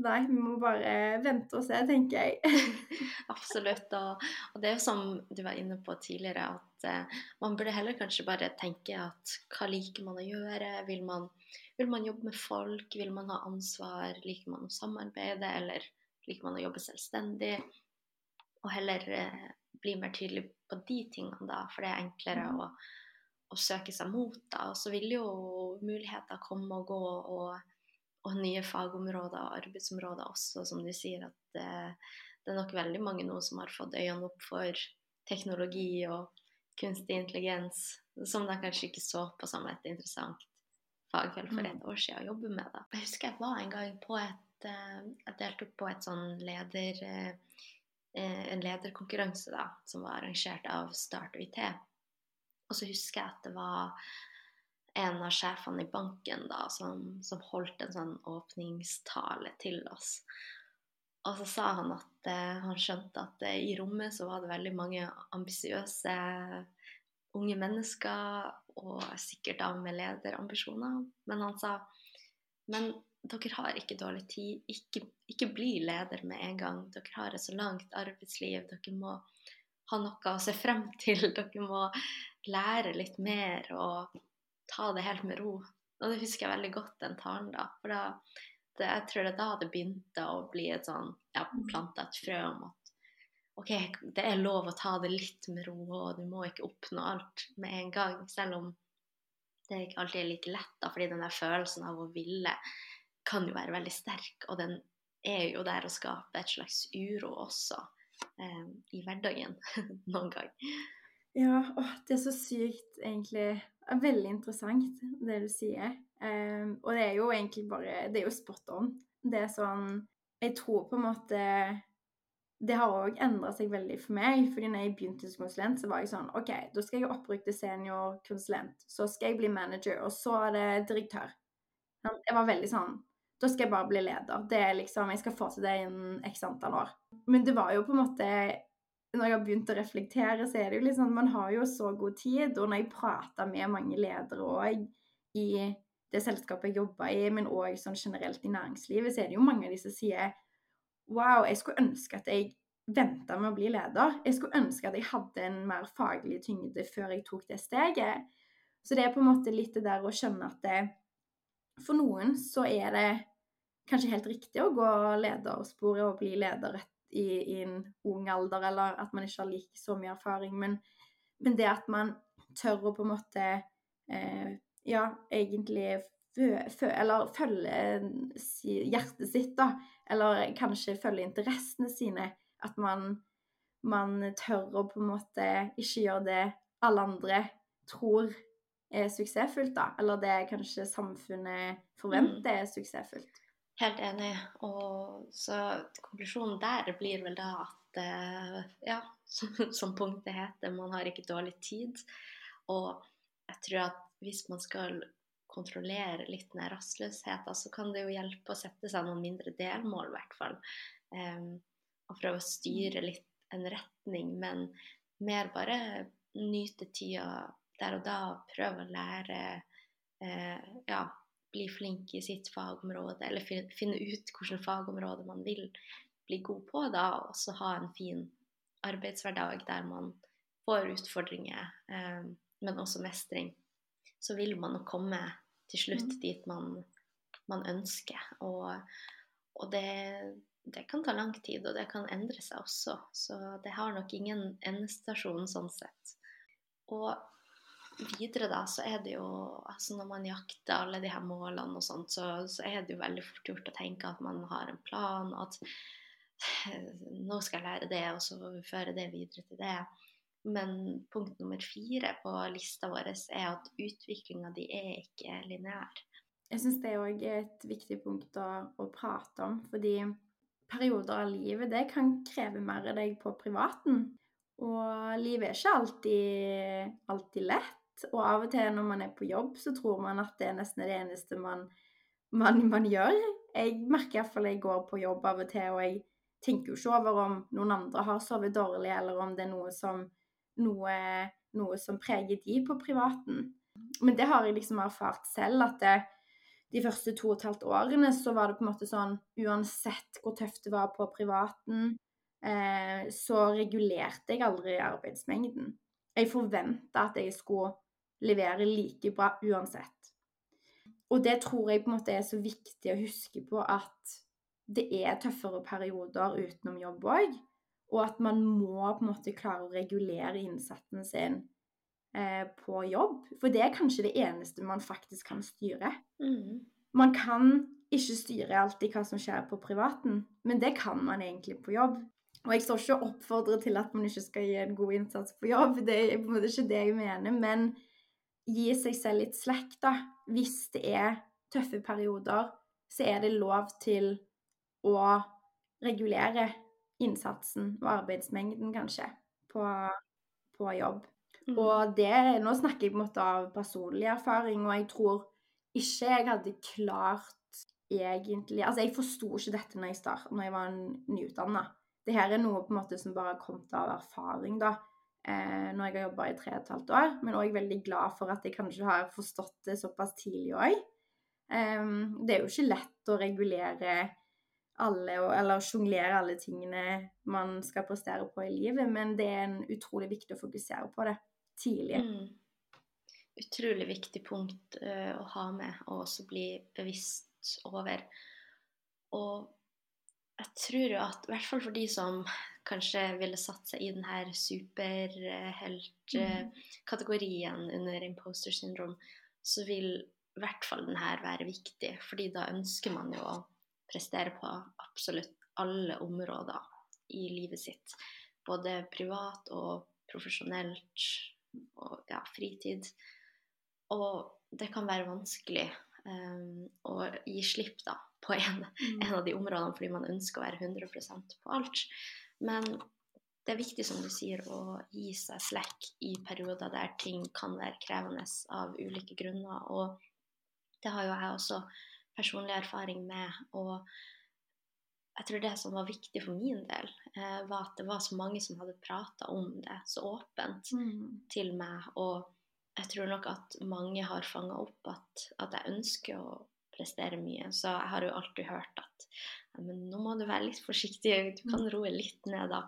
Nei, vi må bare vente og se, tenker jeg. Absolutt. Og, og, det er jo som du var inne på tidligere, at uh, man burde heller kanskje bare tenke at hva liker man å gjøre? Vil man, vil man jobbe med folk? Vil man ha ansvar? Liker man å samarbeide? Eller liker man å jobbe selvstendig. Og heller eh, bli mer tydelig på de tingene, da, for det er enklere mm. å, å, søke seg mot. da, Og så vil jo muligheter komme og gå, og, og nye fagområder og arbeidsområder også, som du sier, at eh, det er nok veldig mange nå som har fått øynene opp for teknologi og kunstig intelligens, som de kanskje ikke så på som et interessant fagfelt for et mm. år siden å jobbe med. da. Jeg husker jeg var en gang på et Eh, jeg deltok på et sånn leder, eh, en lederkonkurranse da, som var arrangert av Start og IT. Og så husker jeg at det var en av sjefene i banken da, som, som holdt en sånn åpningstale til oss. Og så sa han at eh, han skjønte at eh, i rommet så var det veldig mange ambisiøse unge mennesker, og sikkert da med lederambisjoner. Men han sa men dere har ikke dårlig tid. Ikke, ikke, bli leder med en gang. Dere har et så langt arbeidsliv. Dere må ha noe å se frem til. Dere må lære litt mer og ta det helt med ro. Og det husker jeg veldig godt, den talen da. For da, det, jeg tror det er da det begynte å bli et sånn Ja, planta et frø om at OK, det er lov å ta det litt med ro, og du må ikke oppnå alt med en gang. Selv om det ikke alltid er like lett, da, fordi den der følelsen av å ville kan jo være veldig sterk, og den er jo der å skape et slags uro også eh, i hverdagen noen gang. Ja, åh, det er så sykt egentlig Veldig interessant det du sier. Um, og det er jo egentlig bare Det er jo spot on. Det er sånn Jeg tror på en måte det har òg endra seg veldig for meg. fordi når jeg begynte som konsulent, så var jeg sånn OK, da skal jeg opprykk til seniorkonsulent. Så skal jeg bli manager, og så er det direktør. Jeg var veldig sånn Da skal jeg bare bli leder. Det er liksom, Jeg skal få til det innen x antall år. Men det var jo på en måte Når jeg har begynt å reflektere, så er det jo litt sånn Man har jo så god tid. Og når jeg prater med mange ledere òg i det selskapet jeg jobber i, men òg sånn generelt i næringslivet, så er det jo mange av de som sier Wow, jeg skulle ønske at jeg venta med å bli leder. Jeg skulle ønske at jeg hadde en mer faglig tyngde før jeg tok det steget. Så det er på en måte litt det der å skjønne at det, for noen så er det kanskje helt riktig å gå ledersporet og bli leder i, i, en ung alder, eller at man ikke har like så mye erfaring. Men, men det at man tør å på en måte eh, Ja, egentlig eller følge hjertet sitt, da. Eller kanskje følge interessene sine. At man, man tør å på en måte ikke gjøre det alle andre tror er suksessfullt, da. Eller det kanskje samfunnet forventer mm. er suksessfullt. Helt enig. Og så konklusjonen der blir vel da at eh, ja, som punktet heter, man har ikke dårlig tid. Og jeg tror at hvis man skal kontrollere litt den rastløsheten, så kan det jo hjelpe å sette seg noen mindre delmål, i hvert fall. Um, og prøve å styre litt en retning, men mer bare nyte tida der og da. Prøve å lære uh, Ja, bli flink i sitt fagområde, eller finne ut hvilket fagområde man vil bli god på, da, og så ha en fin arbeidshverdag der man får utfordringer, um, men også mestring så vil man komme til slutt mm. dit man, man ønsker. Og, og det, det, kan ta lang tid, og det kan endre seg også. Så det har nok ingen endestasjon sånn sett. Og videre da, så er det jo altså Når man jakter alle de her målene og sånt, så, så er det jo veldig fort gjort å tenke at man har en plan, at nå skal jeg lære det, og så føre det videre til det. Men punkt nummer fire på lista vår er at utviklinga di er ikke lineær. Jeg syns det òg er et viktig punkt å, å, prate om, fordi perioder av livet det kan kreve mer av deg på privaten. Og livet er ikke alltid, alltid lett. Og av og til når man er på jobb, så tror man at det er nesten det eneste man, man, man gjør. Jeg merker iallfall jeg går på jobb av og til, og jeg tenker jo ikke over om noen andre har sovet dårlig, eller om det er noe som noe, noe, som preger de på privaten. Men det har jeg liksom erfart selv, at det, de første to og et halvt årene så var det på en måte sånn Uansett hvor tøft det var på privaten, eh, så regulerte jeg aldri arbeidsmengden. Jeg forventa at jeg skulle levere like bra uansett. Og det tror jeg på en måte er så viktig å huske på at det er tøffere perioder utenom jobb òg. Og at man må på en måte klare å regulere innsatsen sin eh, på jobb. For det er kanskje det eneste man faktisk kan styre. Mm. Man kan ikke styre alltid hva som skjer på privaten, men det kan man egentlig på jobb. Og jeg står ikke og oppfordrer til at man ikke skal gi en god innsats på jobb, det er på en måte ikke det jeg mener. Men gi seg selv litt slekk, da. Hvis det er tøffe perioder, så er det lov til å regulere innsatsen og arbeidsmengden, kanskje, på, på jobb. Mm. Og det Nå snakker jeg på en måte av personlig erfaring, og jeg tror ikke jeg hadde klart egentlig Altså, jeg forsto ikke dette når jeg, start, når jeg var nyutdanna. Det her er noe på en måte som bare har kommet av erfaring, da. Eh, når jeg har jobba i tre og et halvt år. Men òg veldig glad for at jeg kanskje har forstått det såpass tidlig òg. Um, det er jo ikke lett å regulere alle, eller sjonglere alle tingene man skal prestere på i livet, men det er utrolig viktig å fokusere på det tidlig. Mm. Utrolig viktig punkt uh, å ha med og også bli bevisst over. Og jeg tror jo at, i hvert fall for de som kanskje ville satt seg i denne superheltkategorien mm. under imposter syndrome, så vil i hvert fall denne være viktig. fordi da ønsker man jo å prestere på absolutt alle områder i livet sitt. Både privat og profesjonelt og ja, fritid. Og det kan være vanskelig um, å gi slipp da, på en, Mm. en av de områdene fordi man ønsker å være 100 på alt. Men det er viktig, som du sier, å gi seg slekk i perioder der ting kan være krevende av ulike grunner. Og det har jo jeg også personlig erfaring med. Og jeg tror det som var viktig for min del, eh, var at det var så mange som hadde prata om det så åpent Mm. til meg. Og jeg tror nok at mange har fanga opp at, at jeg ønsker å prestere mye. Så jeg har jo alltid hørt at men nå må du være litt forsiktig, du kan roe litt ned da.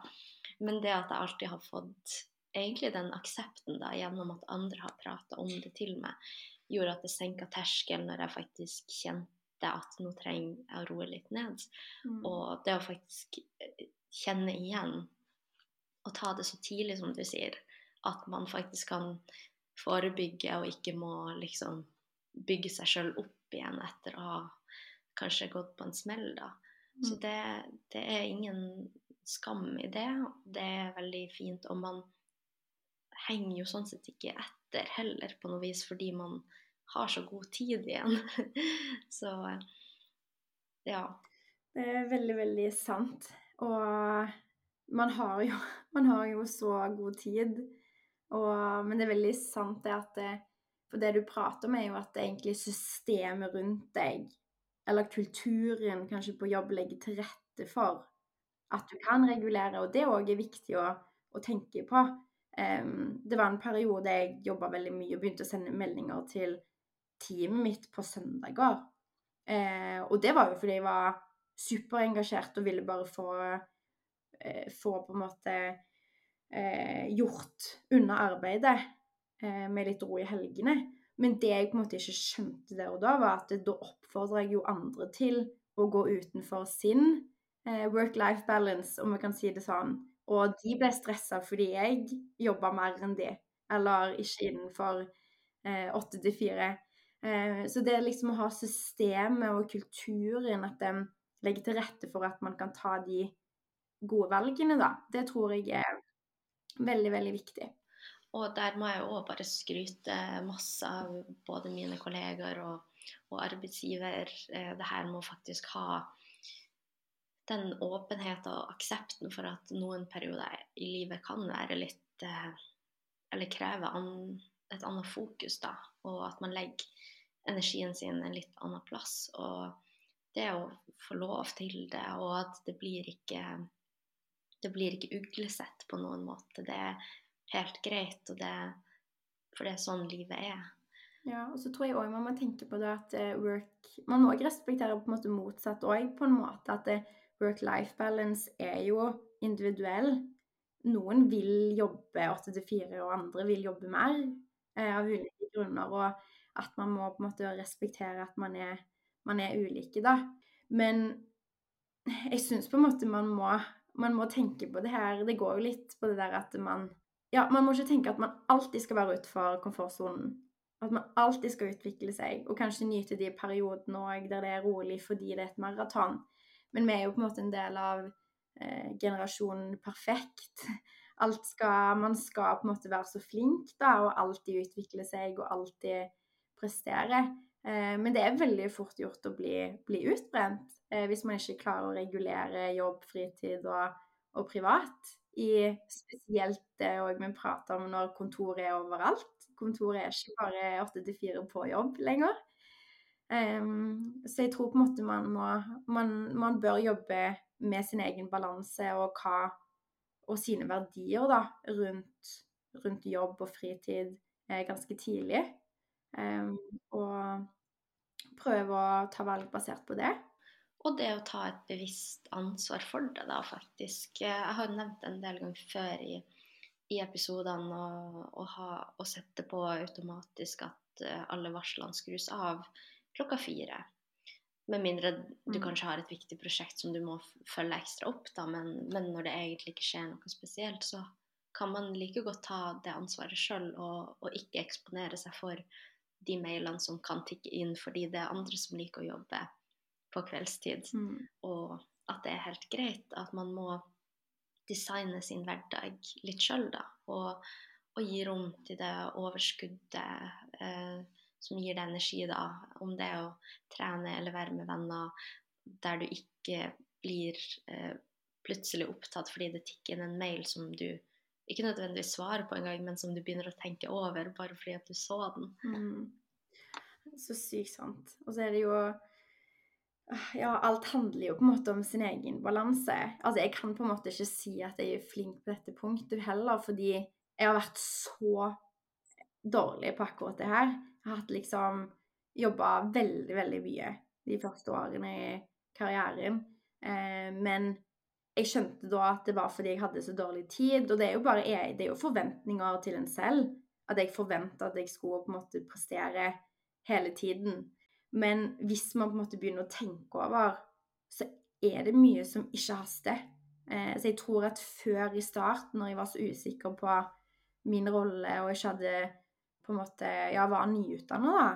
Men det at jeg alltid har fått egentlig den aksepten da, gjennom at andre har prata om det til meg, gjorde at det senka terskelen når jeg faktisk kjente at nå trenger jeg å roe litt ned. Mm. Og det å faktisk eh, kjenne igjen og ta det så tidlig som du sier, at man faktisk kan forebygge og ikke må liksom bygge seg sjøl opp igjen etter å ha kanskje gått på en smell, da. Så Mm. det, det er ingen skam i det. Det er veldig fint. Og man henger jo sånn sett ikke etter heller, på noe vis, fordi man har så god tid igjen. så ja. Det er veldig, veldig sant. Og man har jo, man har jo så god tid. Og, men det er veldig sant det at det, For det du prater om, er jo at det egentlig systemet rundt deg, eller kulturen kanskje på jobb, legger til rette for at du kan regulere. Og det òg er viktig å, å tenke på. Um, det var en periode jeg jobba veldig mye og begynte å sende meldinger til teamet mitt på søndager. Uh, og det var jo fordi jeg var superengasjert og ville bare få, uh, få på en måte uh, gjort unna arbeidet med litt ro i helgene. Men det jeg på en måte ikke skjønte der og da, var at da oppfordrer jeg jo andre til å gå utenfor sin eh, work-life balance, om vi kan si det sånn. Og de ble stressa fordi jeg jobba mer enn de, eller ikke innenfor eh, åtte til fire. Eh, Så det liksom å ha systemet og kulturen, at de legger til rette for at man kan ta de gode valgene, da. Det tror jeg er veldig, veldig viktig. Og der må jeg òg bare skryte masse av både mine kolleger og, og arbeidsgiver. Eh, Det her med faktisk ha den åpenheten og aksepten for at noen perioder i livet kan være litt eh, Eller kreve an, et annet fokus, da. Og at man legger energien sin en litt annen plass. Og det å få lov til det, og at det blir ikke det blir ikke uglesett på noen måte. Det helt greit, det, for det er sånn livet er. Ja, og så tror jeg òg man må tenke på det at eh, work Man må òg respektere på en måte motsatt òg, på en måte. At eh, work-life balance er jo individuell. Noen vil jobbe åtte til fire, og andre vil jobbe mer eh, av ulike grunner. Og at man må på en måte respektere at man er, man er ulike, da. Men jeg syns på en måte man må, man må tenke på det her Det går jo litt på det der at man Ja, man må ikke tenke at man alltid skal være utenfor komfortsonen. At man alltid skal utvikle seg, og kanskje nyte de periodene òg der det er rolig fordi det er et maraton. Men vi er jo på en måte en del av eh, generasjonen perfekt. Alt skal, man skal på en måte være så flink da, og alltid utvikle seg og alltid prestere. Eh, men det er veldig fort gjort å bli, bli utbrent eh, hvis man ikke klarer å regulere jobb, fritid og, og privat. I spesielt det òg vi prater om når kontoret er overalt. Kontoret er ikke bare åtte til fire på jobb lenger. Um, så jeg tror på en måte man må man, man bør jobbe med sin egen balanse og hva og sine verdier da, rundt, rundt jobb og fritid eh, ganske tidlig. Um, og prøve å ta valg basert på det. Og det å ta et bevisst ansvar for det, da, faktisk. Jeg har nevnt en del ganger før i, i episodene å, å, ha, å sette på automatisk at eh, alle varslene skrus av klokka fire. Med mindre du Mm. kanskje har et viktig prosjekt som du må følge ekstra opp, da, men, men når det egentlig ikke skjer noe spesielt, så kan man like godt ta det ansvaret sjøl og, og ikke eksponere seg for de mailene som kan tikke inn fordi det er andre som liker å jobbe på kveldstid. Mm. Og at det er helt greit at man må designe sin hverdag litt sjøl, da. Og, og gi rom til det overskuddet eh, som gir deg energi, da. Om det er å trene eller være med venner der du ikke blir eh, plutselig opptatt fordi det tikker inn en mail som du ikke nødvendigvis svarer på engang, men som du begynner å tenke over bare fordi at du så den. Mm. Så sykt sant. Og så er det jo Ja, alt handler jo på en måte om sin egen balanse. Altså, jeg kan på en måte ikke si at jeg er flink på dette punktet heller, fordi jeg har vært så dårlig på akkurat det her. Jeg har hatt liksom jobba veldig, veldig mye de første årene i karrieren. Eh, men jeg skjønte da at det var fordi jeg hadde så dårlig tid. Og det er jo bare det er jo forventninger til en selv. At jeg forventa at jeg skulle på en måte prestere hele tiden. Men hvis man på en måte begynner å tenke over, så er det mye som ikke haster. Eh, så jeg tror at før i start, når jeg var så usikker på min rolle og ikke hadde på en måte Ja, var nyutdanna, da,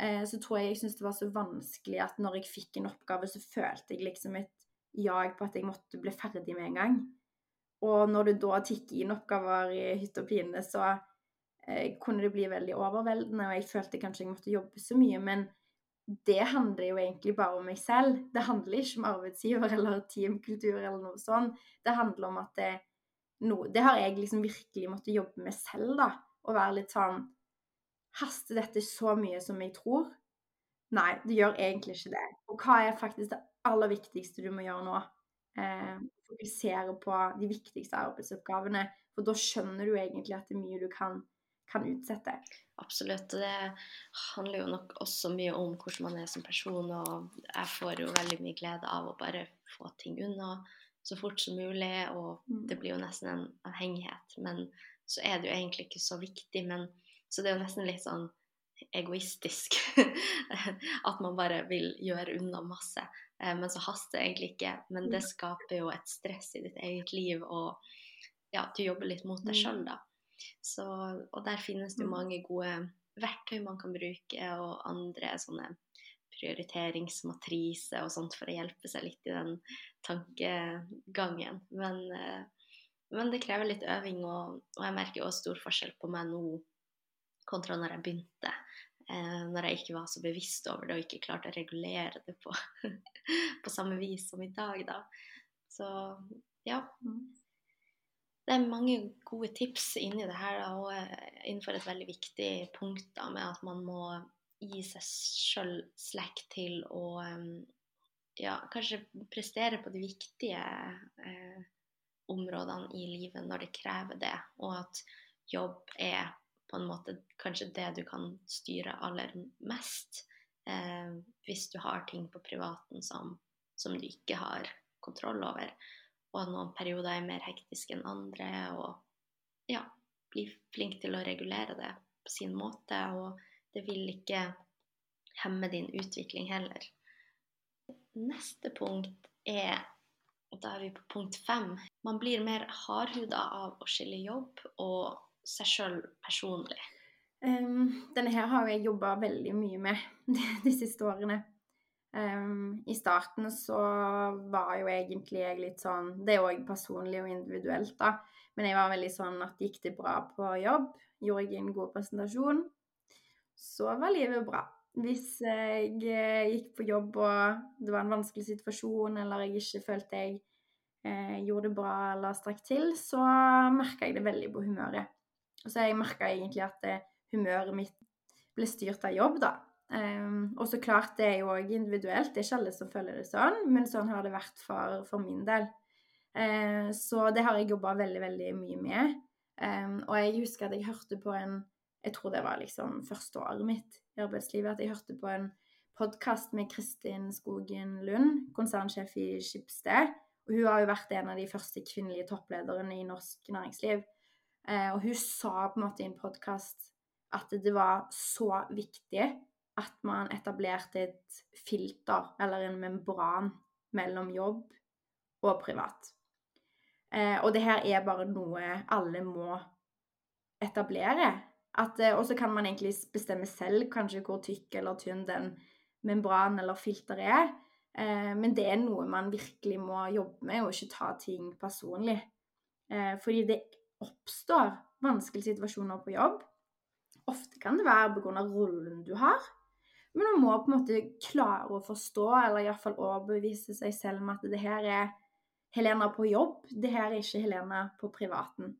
eh, så tror jeg jeg syntes det var så vanskelig at når jeg fikk en oppgave, så følte jeg liksom et jag på at jeg måtte bli ferdig med en gang. Og når du da tikker inn oppgaver i hytte og pine, så eh, kunne det bli veldig overveldende, og jeg følte kanskje jeg måtte jobbe så mye. Men det handler jo egentlig bare om meg selv. Det handler ikke om arbeidsgiver eller teamkultur eller noe sånt. Det handler om at det, no, det har jeg liksom virkelig måttet jobbe med selv, da. Og være litt sånn Haster dette så mye som jeg tror? Nei, det gjør egentlig ikke det. Og hva er faktisk det aller viktigste du må gjøre nå? Eh, fokusere på de viktigste arbeidsoppgavene. For da skjønner du egentlig at det er mye du kan, kan utsette. Absolutt. Og det handler jo nok også mye om hvordan man er som person. Og jeg får jo veldig mye glede av å bare få ting unna så fort som mulig. Og Mm. det blir jo nesten en avhengighet. Men så er det jo egentlig ikke så viktig. Men, så det er jo nesten litt sånn egoistisk at man bare vil gjøre unna masse. Eh, Men så haster det egentlig ikke. Men det skaper jo et stress i ditt eget liv, og ja, du jobber litt mot deg Mm. sjøl, da. Så, og der finnes det Mm. mange gode verktøy man kan bruke, og andre sånne prioriteringsmatriser og sånt for å hjelpe seg litt i den tankegangen. Men, eh, men det krever litt øving, og, og jeg merker også stor forskjell på meg nå kontra når jeg begynte. Eh, når jeg ikke var så bevisst over det og ikke klarte å regulere det på, på samme vis som i dag, da. Så ja. Det er mange gode tips inni det her, og eh, innenfor et veldig viktig punkt da, med at man må gi seg sjøl slack til å eh, ja, kanskje prestere på de viktige eh, områdene i livet når det krever det, og at jobb er på en måte kanskje det du kan styre aller mest. Eh, hvis du har ting på privaten som, som du ikke har kontroll over, og at noen perioder er mer hektiske enn andre, og ja, bli flink til å regulere det på sin måte, og det vil ikke hemme din utvikling heller. Neste punkt er og da er vi på punkt fem. Man blir mer hardhuda av å skille jobb og seg sjøl personlig. Um, denne her har jeg jobba veldig mye med de, de siste årene. Um, I starten så var jo egentlig jeg litt sånn Det er òg personlig og individuelt, da. Men jeg var veldig sånn at gikk det bra på jobb, gjorde jeg en god presentasjon, så var livet bra. Hvis jeg eh, gikk på jobb og det var en vanskelig situasjon, eller jeg ikke følte jeg eh, gjorde det bra eller strakk til, så merka jeg det veldig på humøret. Og så jeg egentlig at eh, humøret mitt ble styrt av jobb, da. Um, og så klart, det er jo òg individuelt, det er ikke alle som føler det sånn, men sånn har det vært for, for min del. Eh, så det har jeg jobba veldig, veldig mye med. Um, og jeg husker at jeg hørte på en Jeg tror det var liksom første året mitt i arbeidslivet, at jeg hørte på en podkast med Kristin Skogen Lund, konsernsjef i Schibsted. Og hun har jo vært en av de første kvinnelige topplederne i norsk næringsliv. Eh, og hun sa på en måte i en podkast at det var så viktig at man etablerte et filter, eller en membran, mellom jobb og privat. Eh, og det her er bare noe alle må etablere. Eh, og så kan man egentlig bestemme selv kanskje hvor tykk eller tynn den membranen eller filteret er. Eh, men det er noe man virkelig må jobbe med, og ikke ta ting personlig. Eh, fordi det oppstår vanskelige situasjoner på jobb. Ofte kan det være pga. rollen du har. Men man må på en måte klare å forstå, eller iallfall overbevise seg selv om at det her er Helena på jobb, det her er ikke Helena på privaten.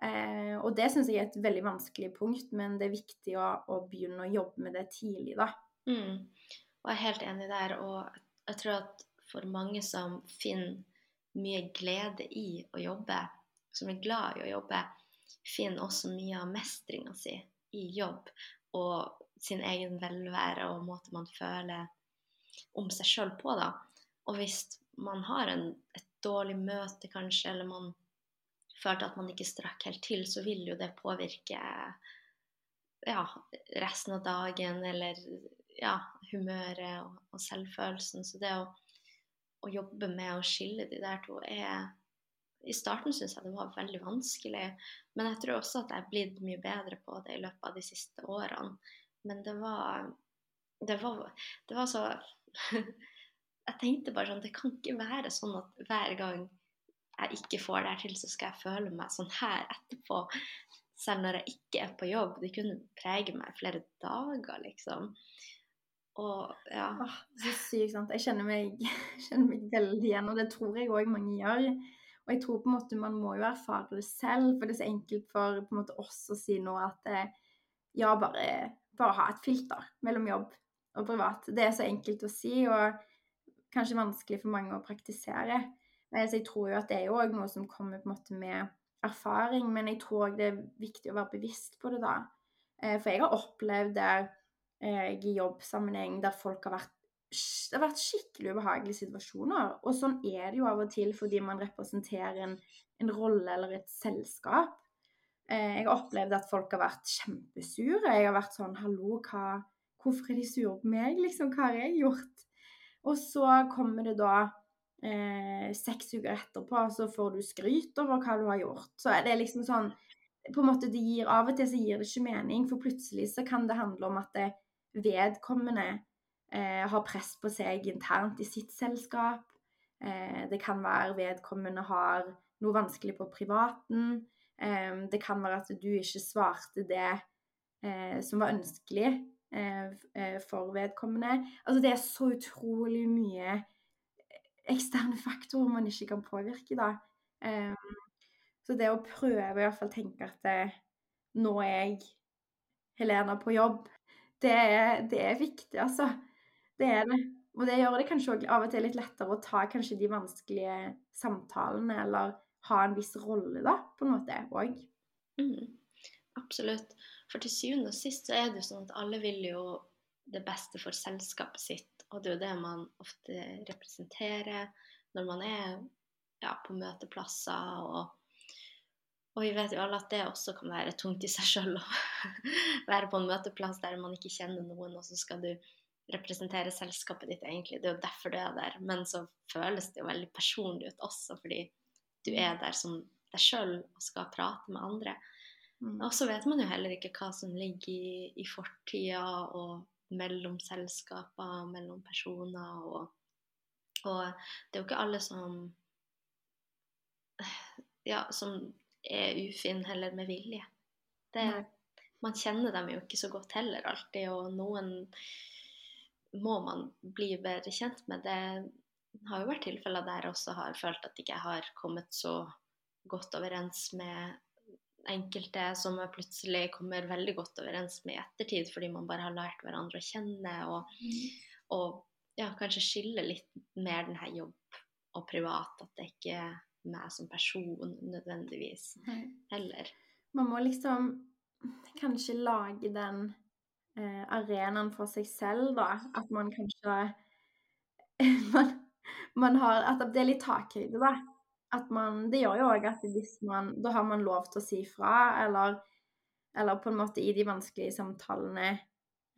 Eh, og det syns jeg er et veldig vanskelig punkt, men det er viktig å, å begynne å jobbe med det tidlig, da. Mm. Og jeg er helt enig der. Og jeg tror at for mange som finner mye glede i å jobbe, som er glad i å jobbe, finner også mye av mestringa si i jobb. Og sin egen velvære og måte man føler om seg sjøl på, da. Og hvis man har en, et dårlig møte, kanskje, eller man følte at man ikke strakk helt til, så vil jo det påvirke ja, resten av dagen, eller ja, humøret og, og selvfølelsen. Så det å, å, jobbe med å skille de der to er I starten syns jeg det var veldig vanskelig, men jeg tror også at jeg er blitt mye bedre på det i løpet av de siste årene. Men det var Det var, det var så Jeg tenkte bare sånn Det kan ikke være sånn at hver gang jeg ikke får det her til, så skal jeg føle meg sånn her etterpå. Selv når jeg ikke er på jobb. Det kunne prege meg flere dager, liksom. Og ja. Åh, så sykt sant. Jeg kjenner meg, kjenner meg veldig igjen, og det tror jeg òg mange gjør. Og jeg tror på en måte man må jo erfare det selv, for det er så enkelt for på en måte oss å si nå at eh, ja, bare bare ha et filter mellom jobb og privat. Det er så enkelt å si, og kanskje vanskelig for mange å praktisere. Men jeg tror jo at det er jo òg noe som kommer på en måte med erfaring, men jeg tror det er viktig å være bevisst på det da. Eh, for jeg har opplevd der eh, i jobbsammenheng der folk har vært det har vært skikkelig ubehagelige situasjoner. Og sånn er det jo av og til fordi man representerer en, en rolle eller et selskap. Eh, jeg har opplevd at folk har vært kjempesure. Jeg har vært sånn Hallo, hva, hvorfor er de sure på meg? Liksom, hva har jeg gjort? Og så kommer det da eh, seks uker etterpå, så får du skryt over hva du har gjort. Så er det liksom sånn på en måte det gir, Av og til så gir det ikke mening, for plutselig så kan det handle om at det vedkommende eh, har press på seg internt i sitt selskap. Eh, det kan være vedkommende har noe vanskelig på privaten. Det kan være at du ikke svarte det eh, som var ønskelig eh, eh, for vedkommende. Altså det er så utrolig mye eksterne faktorer man ikke kan påvirke, da. Så det å prøve fall tenke at nå er jeg Helena på jobb, det er, det er viktig, altså. Det er det. Og det gjør det kanskje av og til litt lettere å ta kanskje de vanskelige samtalene, eller ha en viss rolle, da, på en måte òg. Mm, absolutt. For til syvende og sist så er det jo sånn at alle vil jo det beste for selskapet sitt. Og det er jo det man ofte representerer når man er ja, på møteplasser. Og, og, vi vet jo alle at det også kan være tungt i seg sjøl å være på en møteplass der man ikke kjenner noen, og så skal du representere selskapet ditt, egentlig. Det er jo derfor du er der. Men så føles det jo veldig personlig ut også, fordi du er der som deg sjøl og skal prate med andre. Mm. Og så vet man jo heller ikke hva som ligger i, i fortida og mellom selskaper, mellom personer. Og, og, det er jo ikke alle som ja, som er ufin heller med vilje. Det, man kjenner dem jo ikke så godt heller alltid, og noen må man bli bedre kjent med. Det har jo vært tilfeller der jeg også har følt at jeg ikke har kommet så godt overens med enkelte som jeg plutselig kommer veldig godt overens med i ettertid, fordi man bare har lært hverandre å kjenne og, mm. og ja, kanskje skille litt mer den her jobb og privat. At det ikke er meg som person nødvendigvis heller. Man må liksom kanskje lage den eh, arenaen for seg selv, da. At man kanskje man har At det er litt takhøyde, da. At man Det gjør jo òg at hvis man Da har man lov til å si fra, eller, eller på en måte i de vanskelige samtalene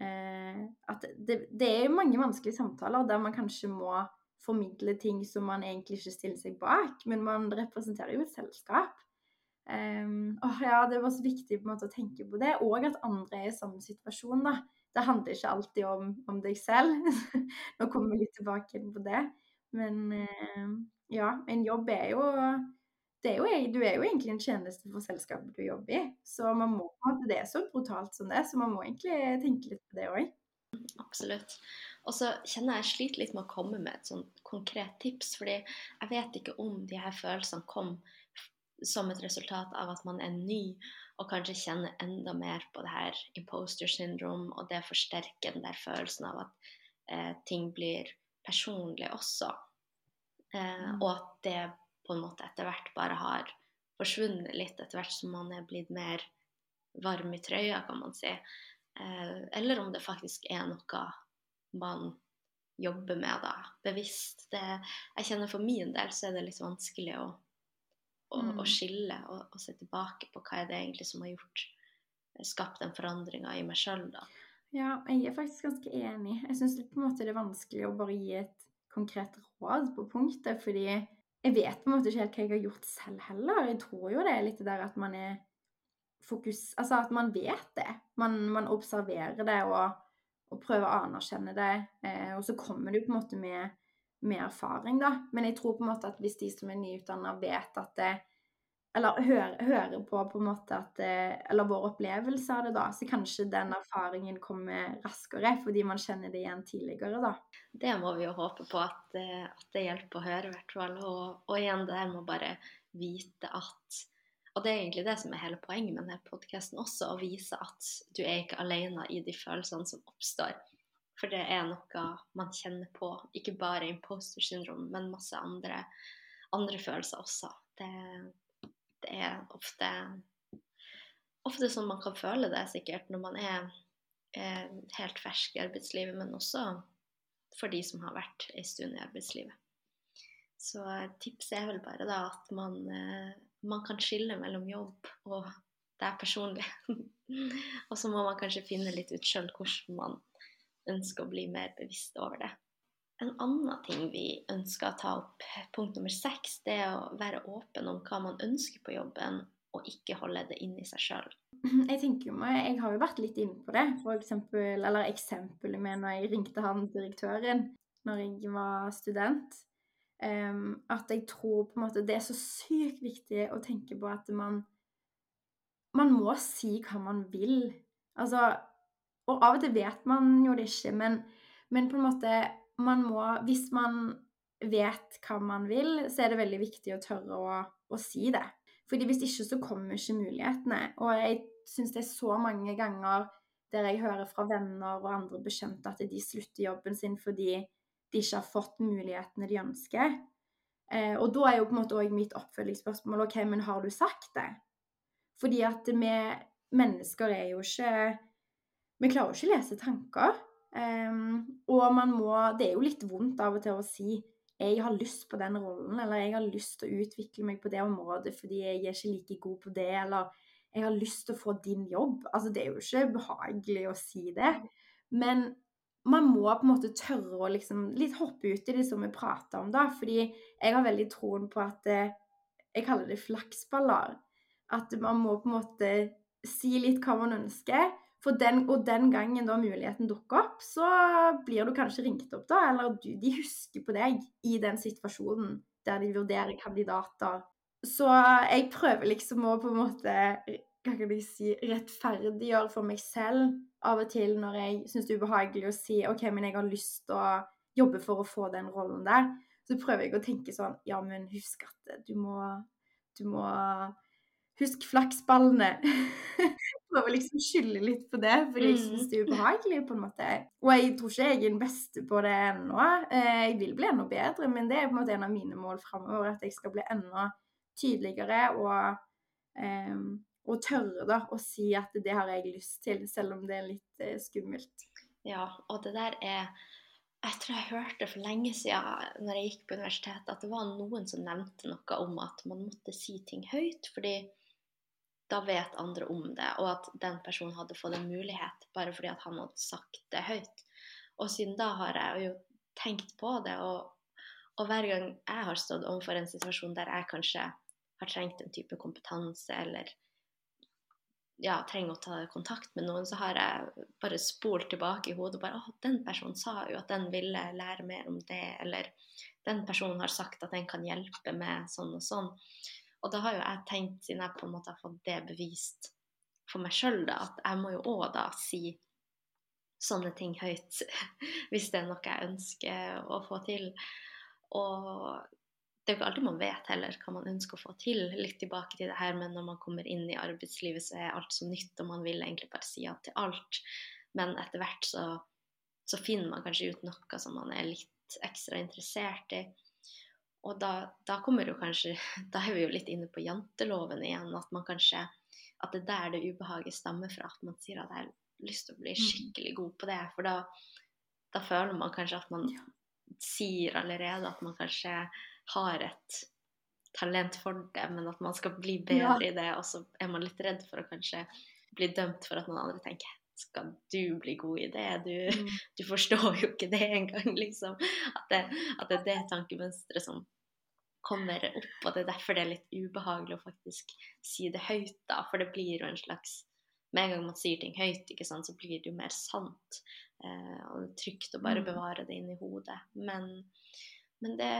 eh, At det, det er jo mange vanskelige samtaler der man kanskje må formidle ting som man egentlig ikke stiller seg bak, men man representerer jo et selskap. Um, oh ja, Det var så viktig på en måte å tenke på det, og at andre er i samme situasjon. da. Det handler ikke alltid om, om deg selv. Nå kommer vi litt tilbake på det. Men eh, ja, en jobb er jo er jo, du er jo egentlig en tjeneste for selskapet du jobber i. Så man må, det er så brutalt som det, så man må egentlig tenke litt på det òg. Absolutt. Og så kjenner jeg sliter litt med å komme med et sånt konkret tips, fordi jeg vet ikke om de her følelsene kom som et resultat av at man er ny og kanskje kjenner enda mer på det her imposter syndrome, og det forsterker den der følelsen av at eh, ting blir personlig også. Eh, mm. Og at det på en måte etter hvert bare har forsvunnet litt etter hvert som man er blitt mer varm i trøya, kan man si. Eh, eller om det faktisk er noe man jobber med da, bevisst. Det, jeg kjenner For min del så er det litt vanskelig å, å, mm. å skille og, og, se tilbake på hva er det egentlig som har gjort skapt den forandringa i meg sjøl, da. Ja, jeg er faktisk ganske enig. Jeg syns det er vanskelig å bare gi et konkret råd på punktet, fordi jeg vet på en måte ikke helt hva jeg har gjort selv heller. Jeg tror jo det er litt det der at man er fokus Altså at man vet det. Man, man observerer det og, og, prøver å anerkjenne det. Eh, og så kommer jo på en måte med, med, erfaring, da. Men jeg tror på en måte at hvis de som er nyutdanna, vet at det eller hører, hører, på på en måte at Eller vår opplevelse av det, da. Så kanskje den erfaringen kommer raskere fordi man kjenner det igjen tidligere, da. Det må vi jo håpe på at, eh, at det hjelper å høre, i hvert fall. Og, og, igjen det her med å bare vite at Og det er egentlig det som er hele poenget med denne podkasten også, å vise at du er ikke alene i de følelsene som oppstår. For det er noe man kjenner på, ikke bare imposter syndrom, men masse andre, andre følelser også. Det det er ofte, ofte sånn man kan føle det sikkert når man er eh, helt fersk i arbeidslivet, men også for de som har vært en stund i arbeidslivet. Så tipset er vel bare da at man, eh, man kan skille mellom jobb og er personlig. og så må man kanskje finne litt ut sjøl hvordan man ønsker å bli mer bevisst over det. En annen ting vi ønsker å ta opp, punkt nummer seks, det er å være åpen om hva man ønsker på jobben, og ikke holde det inni seg sjøl. Jeg tenker jo, jeg har jo vært litt inne på det, for eksempel, eller eksempelet med når jeg ringte han direktøren når jeg var student. Um, at jeg tror på en måte det er så sykt viktig å tenke på at man Man må si hva man vil. Altså Og av og til vet man jo det ikke, men, men på en måte man må Hvis man vet hva man vil, så er det veldig viktig å tørre å, å si det. Fordi hvis ikke, så kommer ikke mulighetene. Og jeg syns det er så mange ganger der jeg hører fra venner og andre bekjente at de slutter jobben sin fordi de ikke har fått mulighetene de ønsker. Eh, og da er jo på en måte òg mitt oppfølgingsspørsmål OK, men har du sagt det? Fordi at vi mennesker er jo ikke Vi klarer jo ikke å lese tanker. Um, og man må Det er jo litt vondt av og til å si jeg har lyst på den rollen, eller jeg har lyst til å utvikle meg på det området fordi jeg er ikke like god på det, eller jeg har lyst til å få din jobb. Altså, det er jo ikke behagelig å si det. Men man må på en måte tørre å liksom litt hoppe ut i det som vi prater om, da. Fordi jeg har veldig troen på at eh, Jeg kaller det flaksballer. At man må på en måte si litt hva man ønsker, den, og den gangen da muligheten dukker opp, så blir du kanskje ringt opp, da. Eller du, de husker på deg i den situasjonen der de vurderer kandidater. Så jeg prøver liksom å på en måte hva kan jeg si, rettferdiggjøre for meg selv av og til når jeg syns det er ubehagelig å si OK, men jeg har lyst til å jobbe for å få den rollen der. Så prøver jeg å tenke sånn Ja, men husk at du må Du må Husk flaksballene. prøver liksom å skylde litt på det, fordi jeg syns mm. det er ubehagelig. på en måte. Og jeg tror ikke jeg er den beste på det ennå. Eh, jeg vil bli enda bedre, men det er på en måte en av mine mål framover. At jeg skal bli enda tydeligere og, um, og tørre da, å si at det har jeg lyst til, selv om det er litt uh, skummelt. Ja, og det der er Jeg tror jeg hørte for lenge siden når jeg gikk på universitetet, at det var noen som nevnte noe om at man måtte si ting høyt. fordi da vet andre om det, og at den personen hadde fått en mulighet bare fordi at han hadde sagt det høyt. Og siden da har jeg jo tenkt på det, og, og hver gang jeg har stått overfor en situasjon der jeg kanskje har trengt en type kompetanse, eller ja, trenger å ta kontakt med noen, så har jeg bare spolt tilbake i hodet og bare Å, den personen sa jo at den ville lære mer om det, eller den personen har sagt at den kan hjelpe med sånn og sånn. Og da har jo jeg tenkt, siden jeg på en måte har fått det bevist for meg sjøl, at jeg må jo òg da si sånne ting høyt hvis det er noe jeg ønsker å få til. Og det er jo ikke alltid man vet heller hva man ønsker å få til. Litt tilbake til det her men når man kommer inn i arbeidslivet, så er alt så nytt, og man vil egentlig bare si ja til alt. Men etter hvert så, så finner man kanskje ut noe som man er litt ekstra interessert i. Og da, da, kommer jo kanskje Da er vi jo litt inne på janteloven igjen. At man kanskje At det er der det ubehaget stammer fra. At man sier at jeg har lyst til å bli mm. skikkelig god på det. For da, da føler man kanskje at man sier allerede at man kanskje har et talent for det, men at man skal bli bedre ja. i det, og så er man litt redd for å kanskje bli dømt for at noen andre tenker skal du bli god i det? Du, mm. du forstår jo ikke det engang, liksom. At det, at det er det tankemønsteret som kommer opp, og det er derfor det er litt ubehagelig å faktisk si det høyt, da. For det blir jo en slags Med en gang man sier ting høyt, ikke sant, så blir det jo mer sant. Eh, og det er trygt å bare mm. bevare det inni hodet. Men, men det,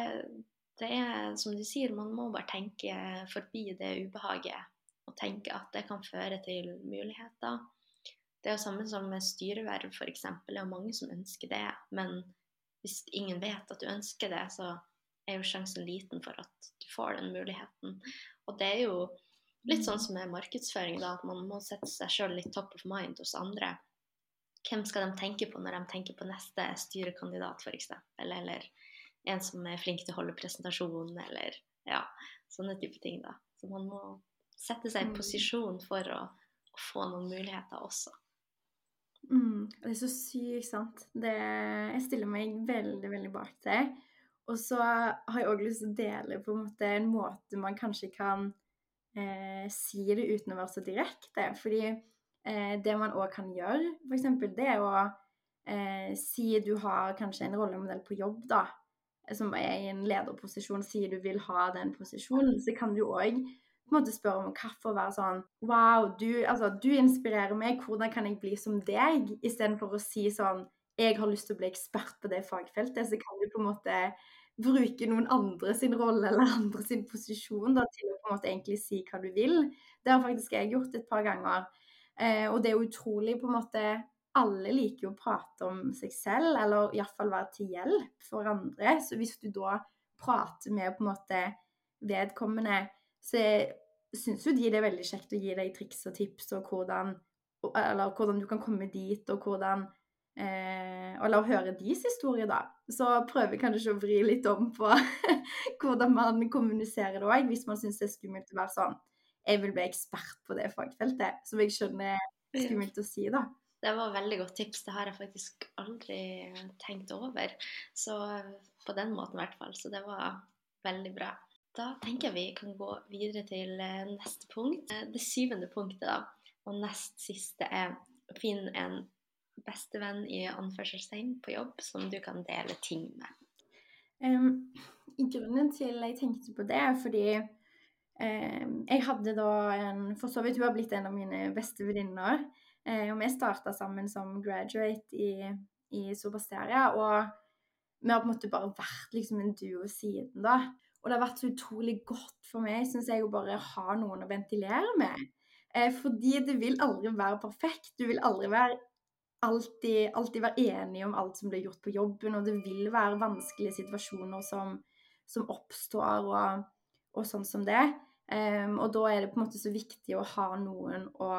det er som du sier, man må bare tenke forbi det ubehaget. Og tenke at det kan føre til muligheter. Det er jo samme som med styreverv, f.eks. Det er jo mange som ønsker det. Men hvis ingen vet at du ønsker det, så er jo sjansen liten for at du får den muligheten. Og det er jo litt sånn som med markedsføring, da, at man må sette seg sjøl litt top of mind hos andre. Hvem skal de tenke på når de tenker på neste styrekandidat, f.eks., eller en som er flink til å holde presentasjon, eller ja, sånne type ting, da. Så man må sette seg i mm. posisjon for å, å få noen muligheter også. Mm, det er så sykt sant. Det, jeg stiller meg veldig, veldig bak det. Og så har jeg òg lyst til å dele på en måte en måte man kanskje kan eh, si det uten å være så direkte. Fordi eh, det man òg kan gjøre, f.eks. det å eh, si du har kanskje en rollemodell på jobb, da, som er i en lederposisjon, sier du vil ha den posisjonen, så kan du òg på en måte spørre om kaffe være sånn Wow, du, altså, du inspirerer meg. Hvordan kan jeg bli som deg? Istedenfor å si sånn Jeg har lyst til å bli ekspert på det fagfeltet. Så kan du på en måte bruke noen andre sin rolle eller andre sin posisjon da, til å på en måte egentlig si hva du vil. Det har faktisk jeg gjort et par ganger. Eh, og det er utrolig på en måte Alle liker jo å prate om seg selv, eller iallfall være til hjelp for andre. Så hvis du da prater med på en måte vedkommende, så syns jo de det er veldig kjekt å gi deg triks og tips og hvordan, eller hvordan du kan komme dit, og hvordan eh, Eller å høre deres historie, da. Så prøver kanskje å vri litt om på hvordan man kommuniserer det òg, hvis man syns det er skummelt å være sånn Jeg vil bli ekspert på det fagfeltet, som jeg skjønner er skummelt å si, da. Det var veldig godt tips. Det har jeg faktisk aldri tenkt over. Så på den måten i hvert fall. Så det var veldig bra. Da tenker jeg vi kan gå videre til eh, neste punkt. Eh, det syvende punktet, da, og nest siste, er å finne en bestevenn i anførselstegn på jobb som du kan dele ting med. Um, grunnen til jeg tenkte på det, er fordi um, jeg hadde da en For så vidt hun har blitt en av mine beste venninner. Um, og vi starta sammen som graduate i, i Sobasteria. Og vi har på en måte bare vært liksom en duo siden da. Og det har vært så utrolig godt for meg, syns jeg, å bare ha noen å ventilere med. Eh, fordi det vil aldri være perfekt. Du vil aldri være alltid, alltid være enig om alt som blir gjort på jobben, og det vil være vanskelige situasjoner som, som oppstår, og, og, sånn som det. Um, og da er det på en måte så viktig å ha noen å,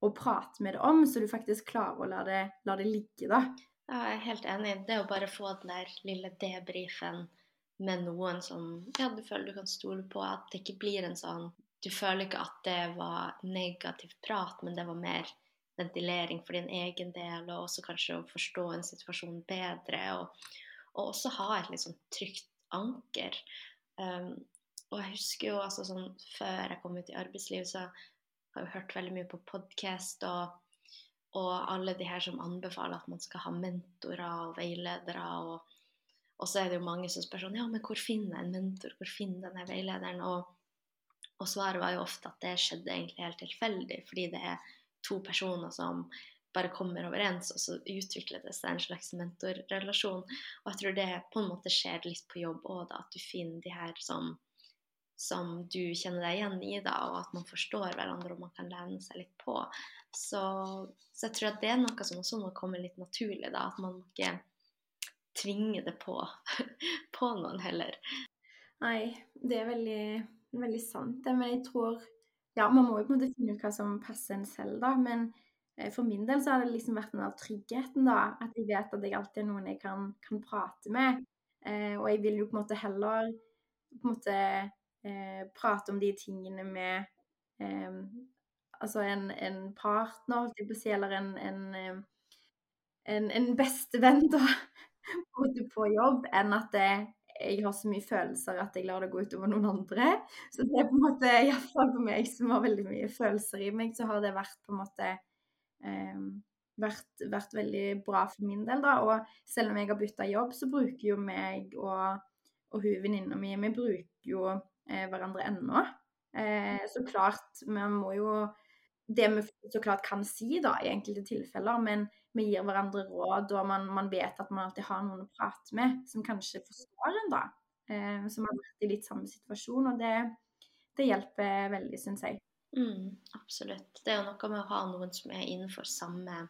å prate med det om, så du faktisk klarer å la det, la det ligge, da. Ja, jeg er helt enig. Det å bare få den der lille debrifen med noen som ja, du føler du kan stole på. At det ikke blir en sånn Du føler ikke at det var negativ prat, men det var mer ventilering for din egen del, og også kanskje å forstå en situasjon bedre. Og, og også ha et litt sånn trygt anker. Um, og jeg husker jo altså sånn før jeg kom ut i arbeidslivet, så har jeg hørt veldig mye på podkast og, og alle de her som anbefaler at man skal ha mentorer og veiledere. og og så er det jo mange som spør sånn Ja, men hvor finner jeg en mentor? Hvor finner jeg denne veilederen? Og, og, svaret var jo ofte at det skjedde egentlig helt tilfeldig, fordi det er to personer som bare kommer overens, og så utvikler det seg en slags mentorrelasjon. Og jeg tror det på en måte skjer litt på jobb òg, da, at du finner de her som, som du kjenner deg igjen i, da, og at man forstår hverandre og man kan lene seg litt på. Så, så jeg tror at det er noe som også må komme litt naturlig, da, at man ikke tvinge det på, på noen heller. Nei, det er veldig, veldig sant. Men jeg tror Ja, man må jo på en måte finne ut hva som passer en selv, da. Men eh, for min del så har det liksom vært den der tryggheten, da. At jeg vet at jeg alltid er noen jeg kan, kan prate med. Eh, og jeg vil jo på en måte heller på en måte eh, prate om de tingene med eh, Altså en, en partner, eller en, en, eh, en, en bestevenn, da, på jobb, enn at jeg har så mye følelser at jeg lar det gå utover noen andre. Så det er på en måte, iallfall for meg som har veldig mye følelser i meg, så har det vært på en måte eh, vært, vært, veldig bra for min del, da. Og selv om jeg har bytta jobb, så bruker jo meg og, og hun venninna mi Vi bruker jo eh, hverandre ennå. Eh, så klart, vi må jo Det vi så klart kan si, da, i enkelte tilfeller, men vi gir hverandre råd, og man, man, vet at man alltid har noen å prate med som kanskje forstår en, da. Eh, som har vært i litt samme situasjon, og det, det hjelper veldig, syns jeg. Mm, absolutt. Det er jo noe med å ha noen som er innenfor samme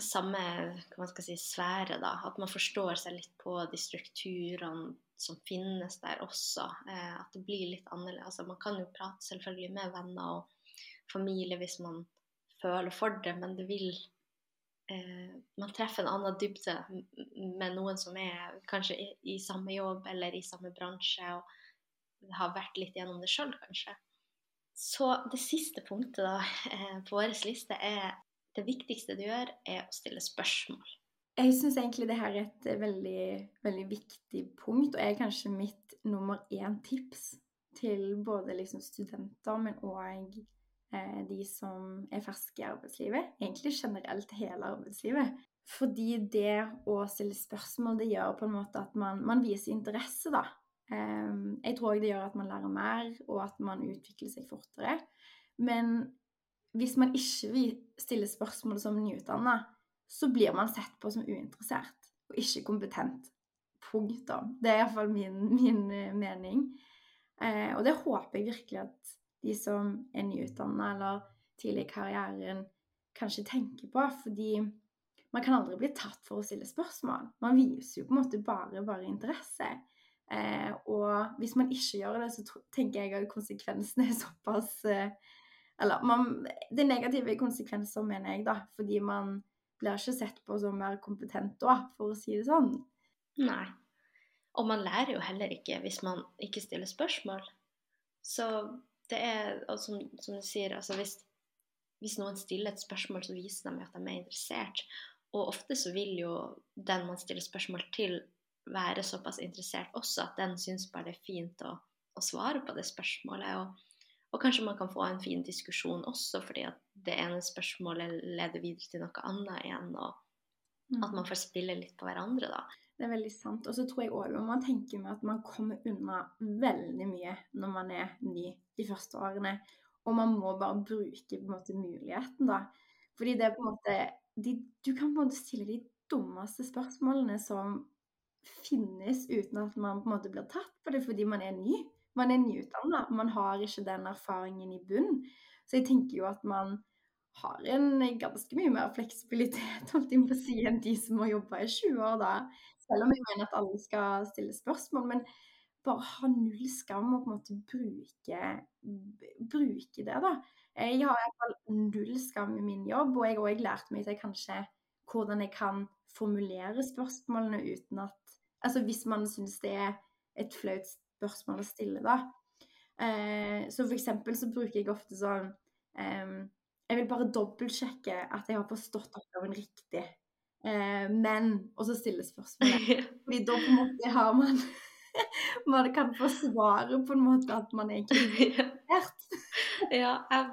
samme hva man skal si, sfære, da. At man forstår seg litt på de strukturene som finnes der også. Eh, at det blir litt annerledes. Altså, man kan jo prate selvfølgelig med venner og familie hvis man føler for det, men det vil eh, Man treffer en annen dybde med noen som er kanskje i, i samme jobb eller i samme bransje og har vært litt gjennom det sjøl, kanskje. Så det siste punktet da, eh, på vår liste er det viktigste du gjør, er å stille spørsmål. Jeg syns egentlig det her er et veldig, veldig viktig punkt, og er kanskje mitt nummer én tips til både liksom studenter, men òg de som er ferske i arbeidslivet. Egentlig generelt hele arbeidslivet. Fordi det å stille spørsmål, det gjør på en måte at man, man viser interesse, da. Eh, jeg tror òg det gjør at man lærer mer, og at man utvikler seg fortere. Men hvis man ikke stiller spørsmål som nyutdanna, så blir man sett på som uinteressert og ikke kompetent. Punktum. Det er iallfall min, min uh, mening. Eh, og det håper jeg virkelig at de som er nyutdanna eller tidlig i karrieren, kanskje tenker på. Fordi man kan aldri bli tatt for å stille spørsmål. Man viser jo på en måte bare, bare interesse. Eh, og hvis man ikke gjør det, så tenker jeg at konsekvensene er såpass eh, eller man, det negative konsekvenser, mener jeg, da. Fordi man blir ikke sett på som mer kompetent da, for å si det sånn. Nei. Og man lærer jo heller ikke hvis man ikke stiller spørsmål. Så det er, som, som du sier, altså hvis, hvis, noen stiller et spørsmål, så viser de at de er interessert. Og ofte så vil jo den man stiller spørsmål til, være såpass interessert også at den syns bare det er fint å, å svare på det spørsmålet. Og og kanskje man kan få en fin diskusjon også, fordi at det ene spørsmålet leder videre til noe annet igjen. Og at man mm. får spille litt på hverandre, da. Det er veldig sant. Og så tror jeg òg man tenker med at man kommer unna veldig mye når man er ny de første årene. Og man må bare bruke måte muligheten, da. Fordi det er på en måte de, Du kan på en måte stille de dummeste spørsmålene som finnes uten at man på en måte blir tatt på det fordi man er ny man er nyutdanna, man har ikke den erfaringen i bunn. Så jeg tenker jo at man har en ganske mye mer fleksibilitet holdt jeg på si, enn de som har jobba i 20 år, da. Selv om jeg mener at alle skal stille spørsmål. Men bare ha null skam og på en måte bruke, bruke det, da. Jeg har i hvert fall null skam i min jobb, og jeg har òg lært meg til kanskje hvordan jeg kan formulere spørsmålene uten at Altså hvis man syns det er et flaut spørsmål å stille, da. Eh, så for eksempel så bruker jeg ofte sånn eh, Jeg vil bare dobbeltsjekke at jeg har forstått oppgaven riktig. Eh, men Og så stille spørsmålet. Fordi da på en måte har man Man kan få svaret på en måte at man er interessert. ja, jeg,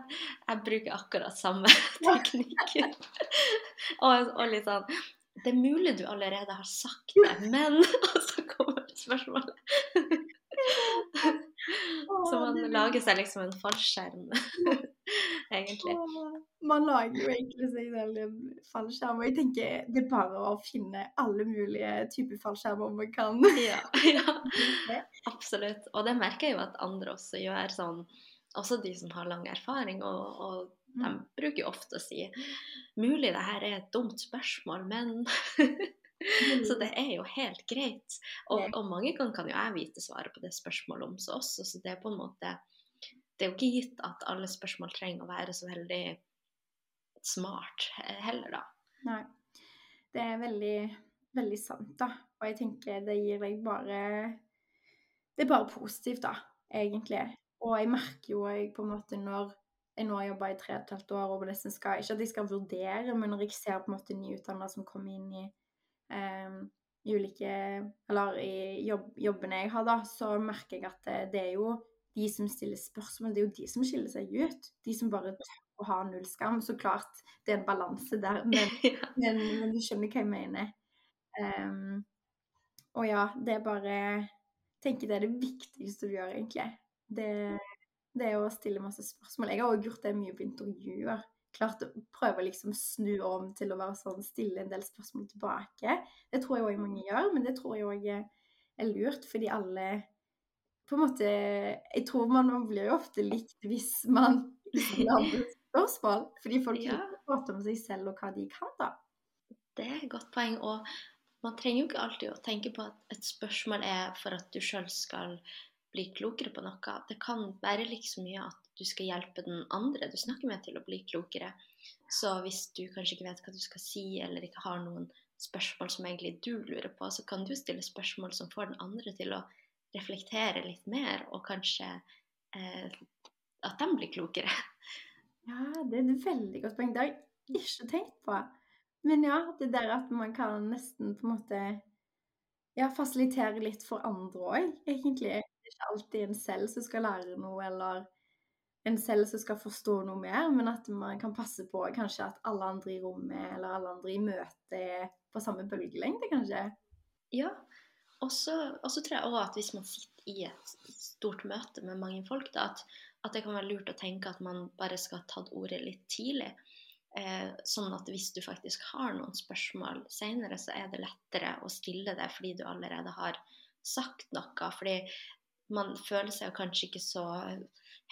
jeg, bruker akkurat samme teknikk. og, og litt sånn Det er mulig du allerede har sagt det, men Og så kommer spørsmålet. Så man lager seg liksom en fallskjerm. Egentlig. Man lager jo egentlig seg selv en fallskjerm, og jeg tenker det er bare å finne alle mulige typer fallskjermer man kan. Ja, ja, absolutt. Og det merker jeg jo at andre også gjør sånn, også de som har lang erfaring, og, og de Mm. bruker jo ofte å si mulig det her er et dumt spørsmål, men Så det er jo helt greit. Og, og mange ganger kan jo jeg vite svaret på det spørsmålet om så også, så det er på en måte Det er jo ikke gitt at alle spørsmål trenger å være så veldig smart heller, da. Nei. Det er veldig, veldig sant, da. Og jeg tenker det gir deg bare Det er bare positivt, da, egentlig. Og jeg merker jo jeg på en måte når jeg nå har jobba i tre og et halvt år og nesten skal Ikke at jeg skal vurdere, men når jeg ser på en måte nyutdannede som kommer inn i eh, ulike Eller i jobb, jobbene jeg har, da, så merker jeg at det, det er jo de som stiller spørsmål, det er jo de som skiller seg ut. De som bare tør å ha null skam. Så klart, det er en balanse der, men, ja. men, men du skjønner hva jeg mener. Um, og ja, det er bare tenker det er det viktigste du gjør, egentlig. Det, det er å stille masse spørsmål. Jeg har også gjort det mye på intervjuer. Klart å prøve å liksom snu om til å være sånn, stille en del spørsmål tilbake. Det tror jeg òg mange gjør, men det tror jeg òg er lurt, fordi alle på en måte Jeg tror man, man blir jo ofte likt hvis man lager andre spørsmål. Fordi folk Ja. prater om seg selv og hva de kan, da. Det er et godt poeng. Og man trenger jo ikke alltid å tenke på at et spørsmål er for at du sjøl skal bli klokere på noe. Det kan være like så mye at du skal hjelpe den andre du snakker med, til å bli klokere. Så hvis du kanskje ikke vet hva du skal si, eller ikke har noen spørsmål som egentlig du lurer på, så kan du stille spørsmål som får den andre til å reflektere litt mer, og kanskje eh, at de blir klokere. Ja, det er et veldig godt poeng. Det har jeg ikke tenkt på. Men ja, det der at man kan nesten på en måte ja, fasilitere litt for andre òg, egentlig. Det er ikke alltid en selv som skal lære noe, eller en selv som skal forstå noe mer, men at man kan passe på kanskje at alle andre i rommet eller alle andre i møtet er på samme bølgelengde, kanskje. Ja, og så tror jeg òg at hvis man sitter i et stort møte med mange folk, da, at, at det kan være lurt å tenke at man bare skal ha tatt ordet litt tidlig. Eh, sånn at hvis du faktisk har noen spørsmål senere, så er det lettere å stille det fordi du allerede har sagt noe. Fordi man føler seg kanskje ikke så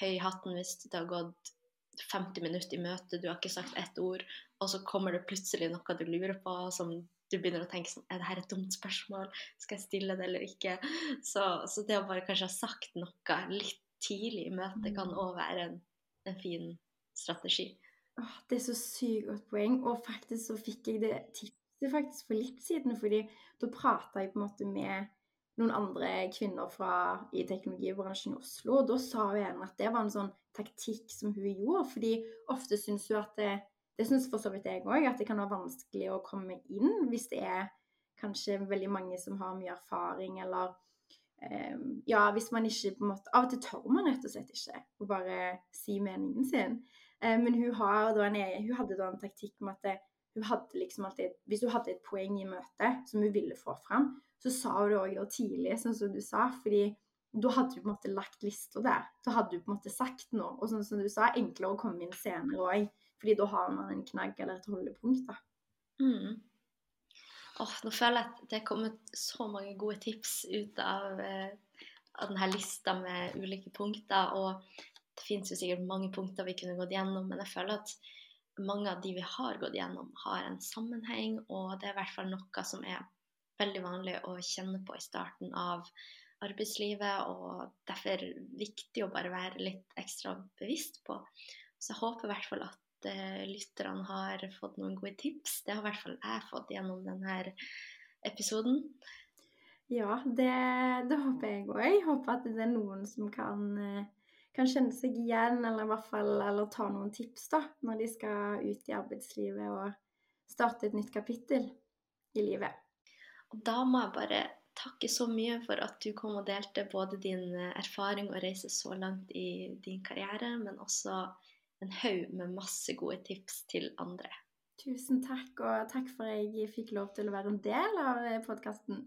høy i hatten hvis det har gått 50 minutter i møte, du har ikke sagt ett ord, og så kommer det plutselig noe du lurer på, som du begynner å tenke sånn Er det her et dumt spørsmål? Skal jeg stille det eller ikke? Så, så det å bare kanskje ha sagt noe litt tidlig i møtet kan òg være en, en fin strategi. Åh, det er så sykt godt poeng. Og faktisk så fikk jeg det tipset faktisk for litt siden, fordi da prata jeg på en måte med noen andre kvinner fra i teknologibransjen i Oslo, og da sa hun at det var en sånn taktikk som hun gjorde, fordi ofte syns hun at det det syns for så vidt jeg òg, at det kan være vanskelig å komme inn hvis det er kanskje veldig mange som har mye erfaring, eller eh, Ja, hvis man ikke på en måte Av og til tør man rett og slett ikke å bare si meningen sin. Eh, men hun, en, hun hadde da en taktikk om at det, hun hadde liksom alltid Hvis hun hadde et poeng i møtet som hun ville få fram, så sa hun det òg tidlig, sånn som du sa. fordi da hadde du på en måte lagt lista der. Da hadde du på en måte sagt noe. Og sånn som du sa, enklere å komme inn senere òg. Fordi da har man en knagg eller et holdepunkt. da. Mm. Oh, nå føler jeg at det er kommet så mange gode tips ut av, eh, av denne lista med ulike punkter. Og det finnes jo sikkert mange punkter vi kunne gått gjennom, men jeg føler at mange av de vi har gått gjennom, har en sammenheng, og det er i hvert fall noe som er veldig vanlig å kjenne på i starten av arbeidslivet, og derfor viktig å bare være litt ekstra bevisst på. Så jeg håper i hvert fall at eh, lytterne har fått noen gode tips. Det har i hvert fall jeg fått gjennom denne episoden. Ja, det, det håper jeg òg. Jeg håper at det er noen som kan, kan kjenne seg igjen, eller i hvert fall eller ta noen tips da, når de skal ut i arbeidslivet og starte et nytt kapittel i livet. Og da må jeg bare takke så mye for at du kom og delte både din eh, erfaring og reise så langt i din karriere, men også en haug med masse gode tips til andre. Tusen takk, og takk for at jeg fikk lov til å være en del av podkasten.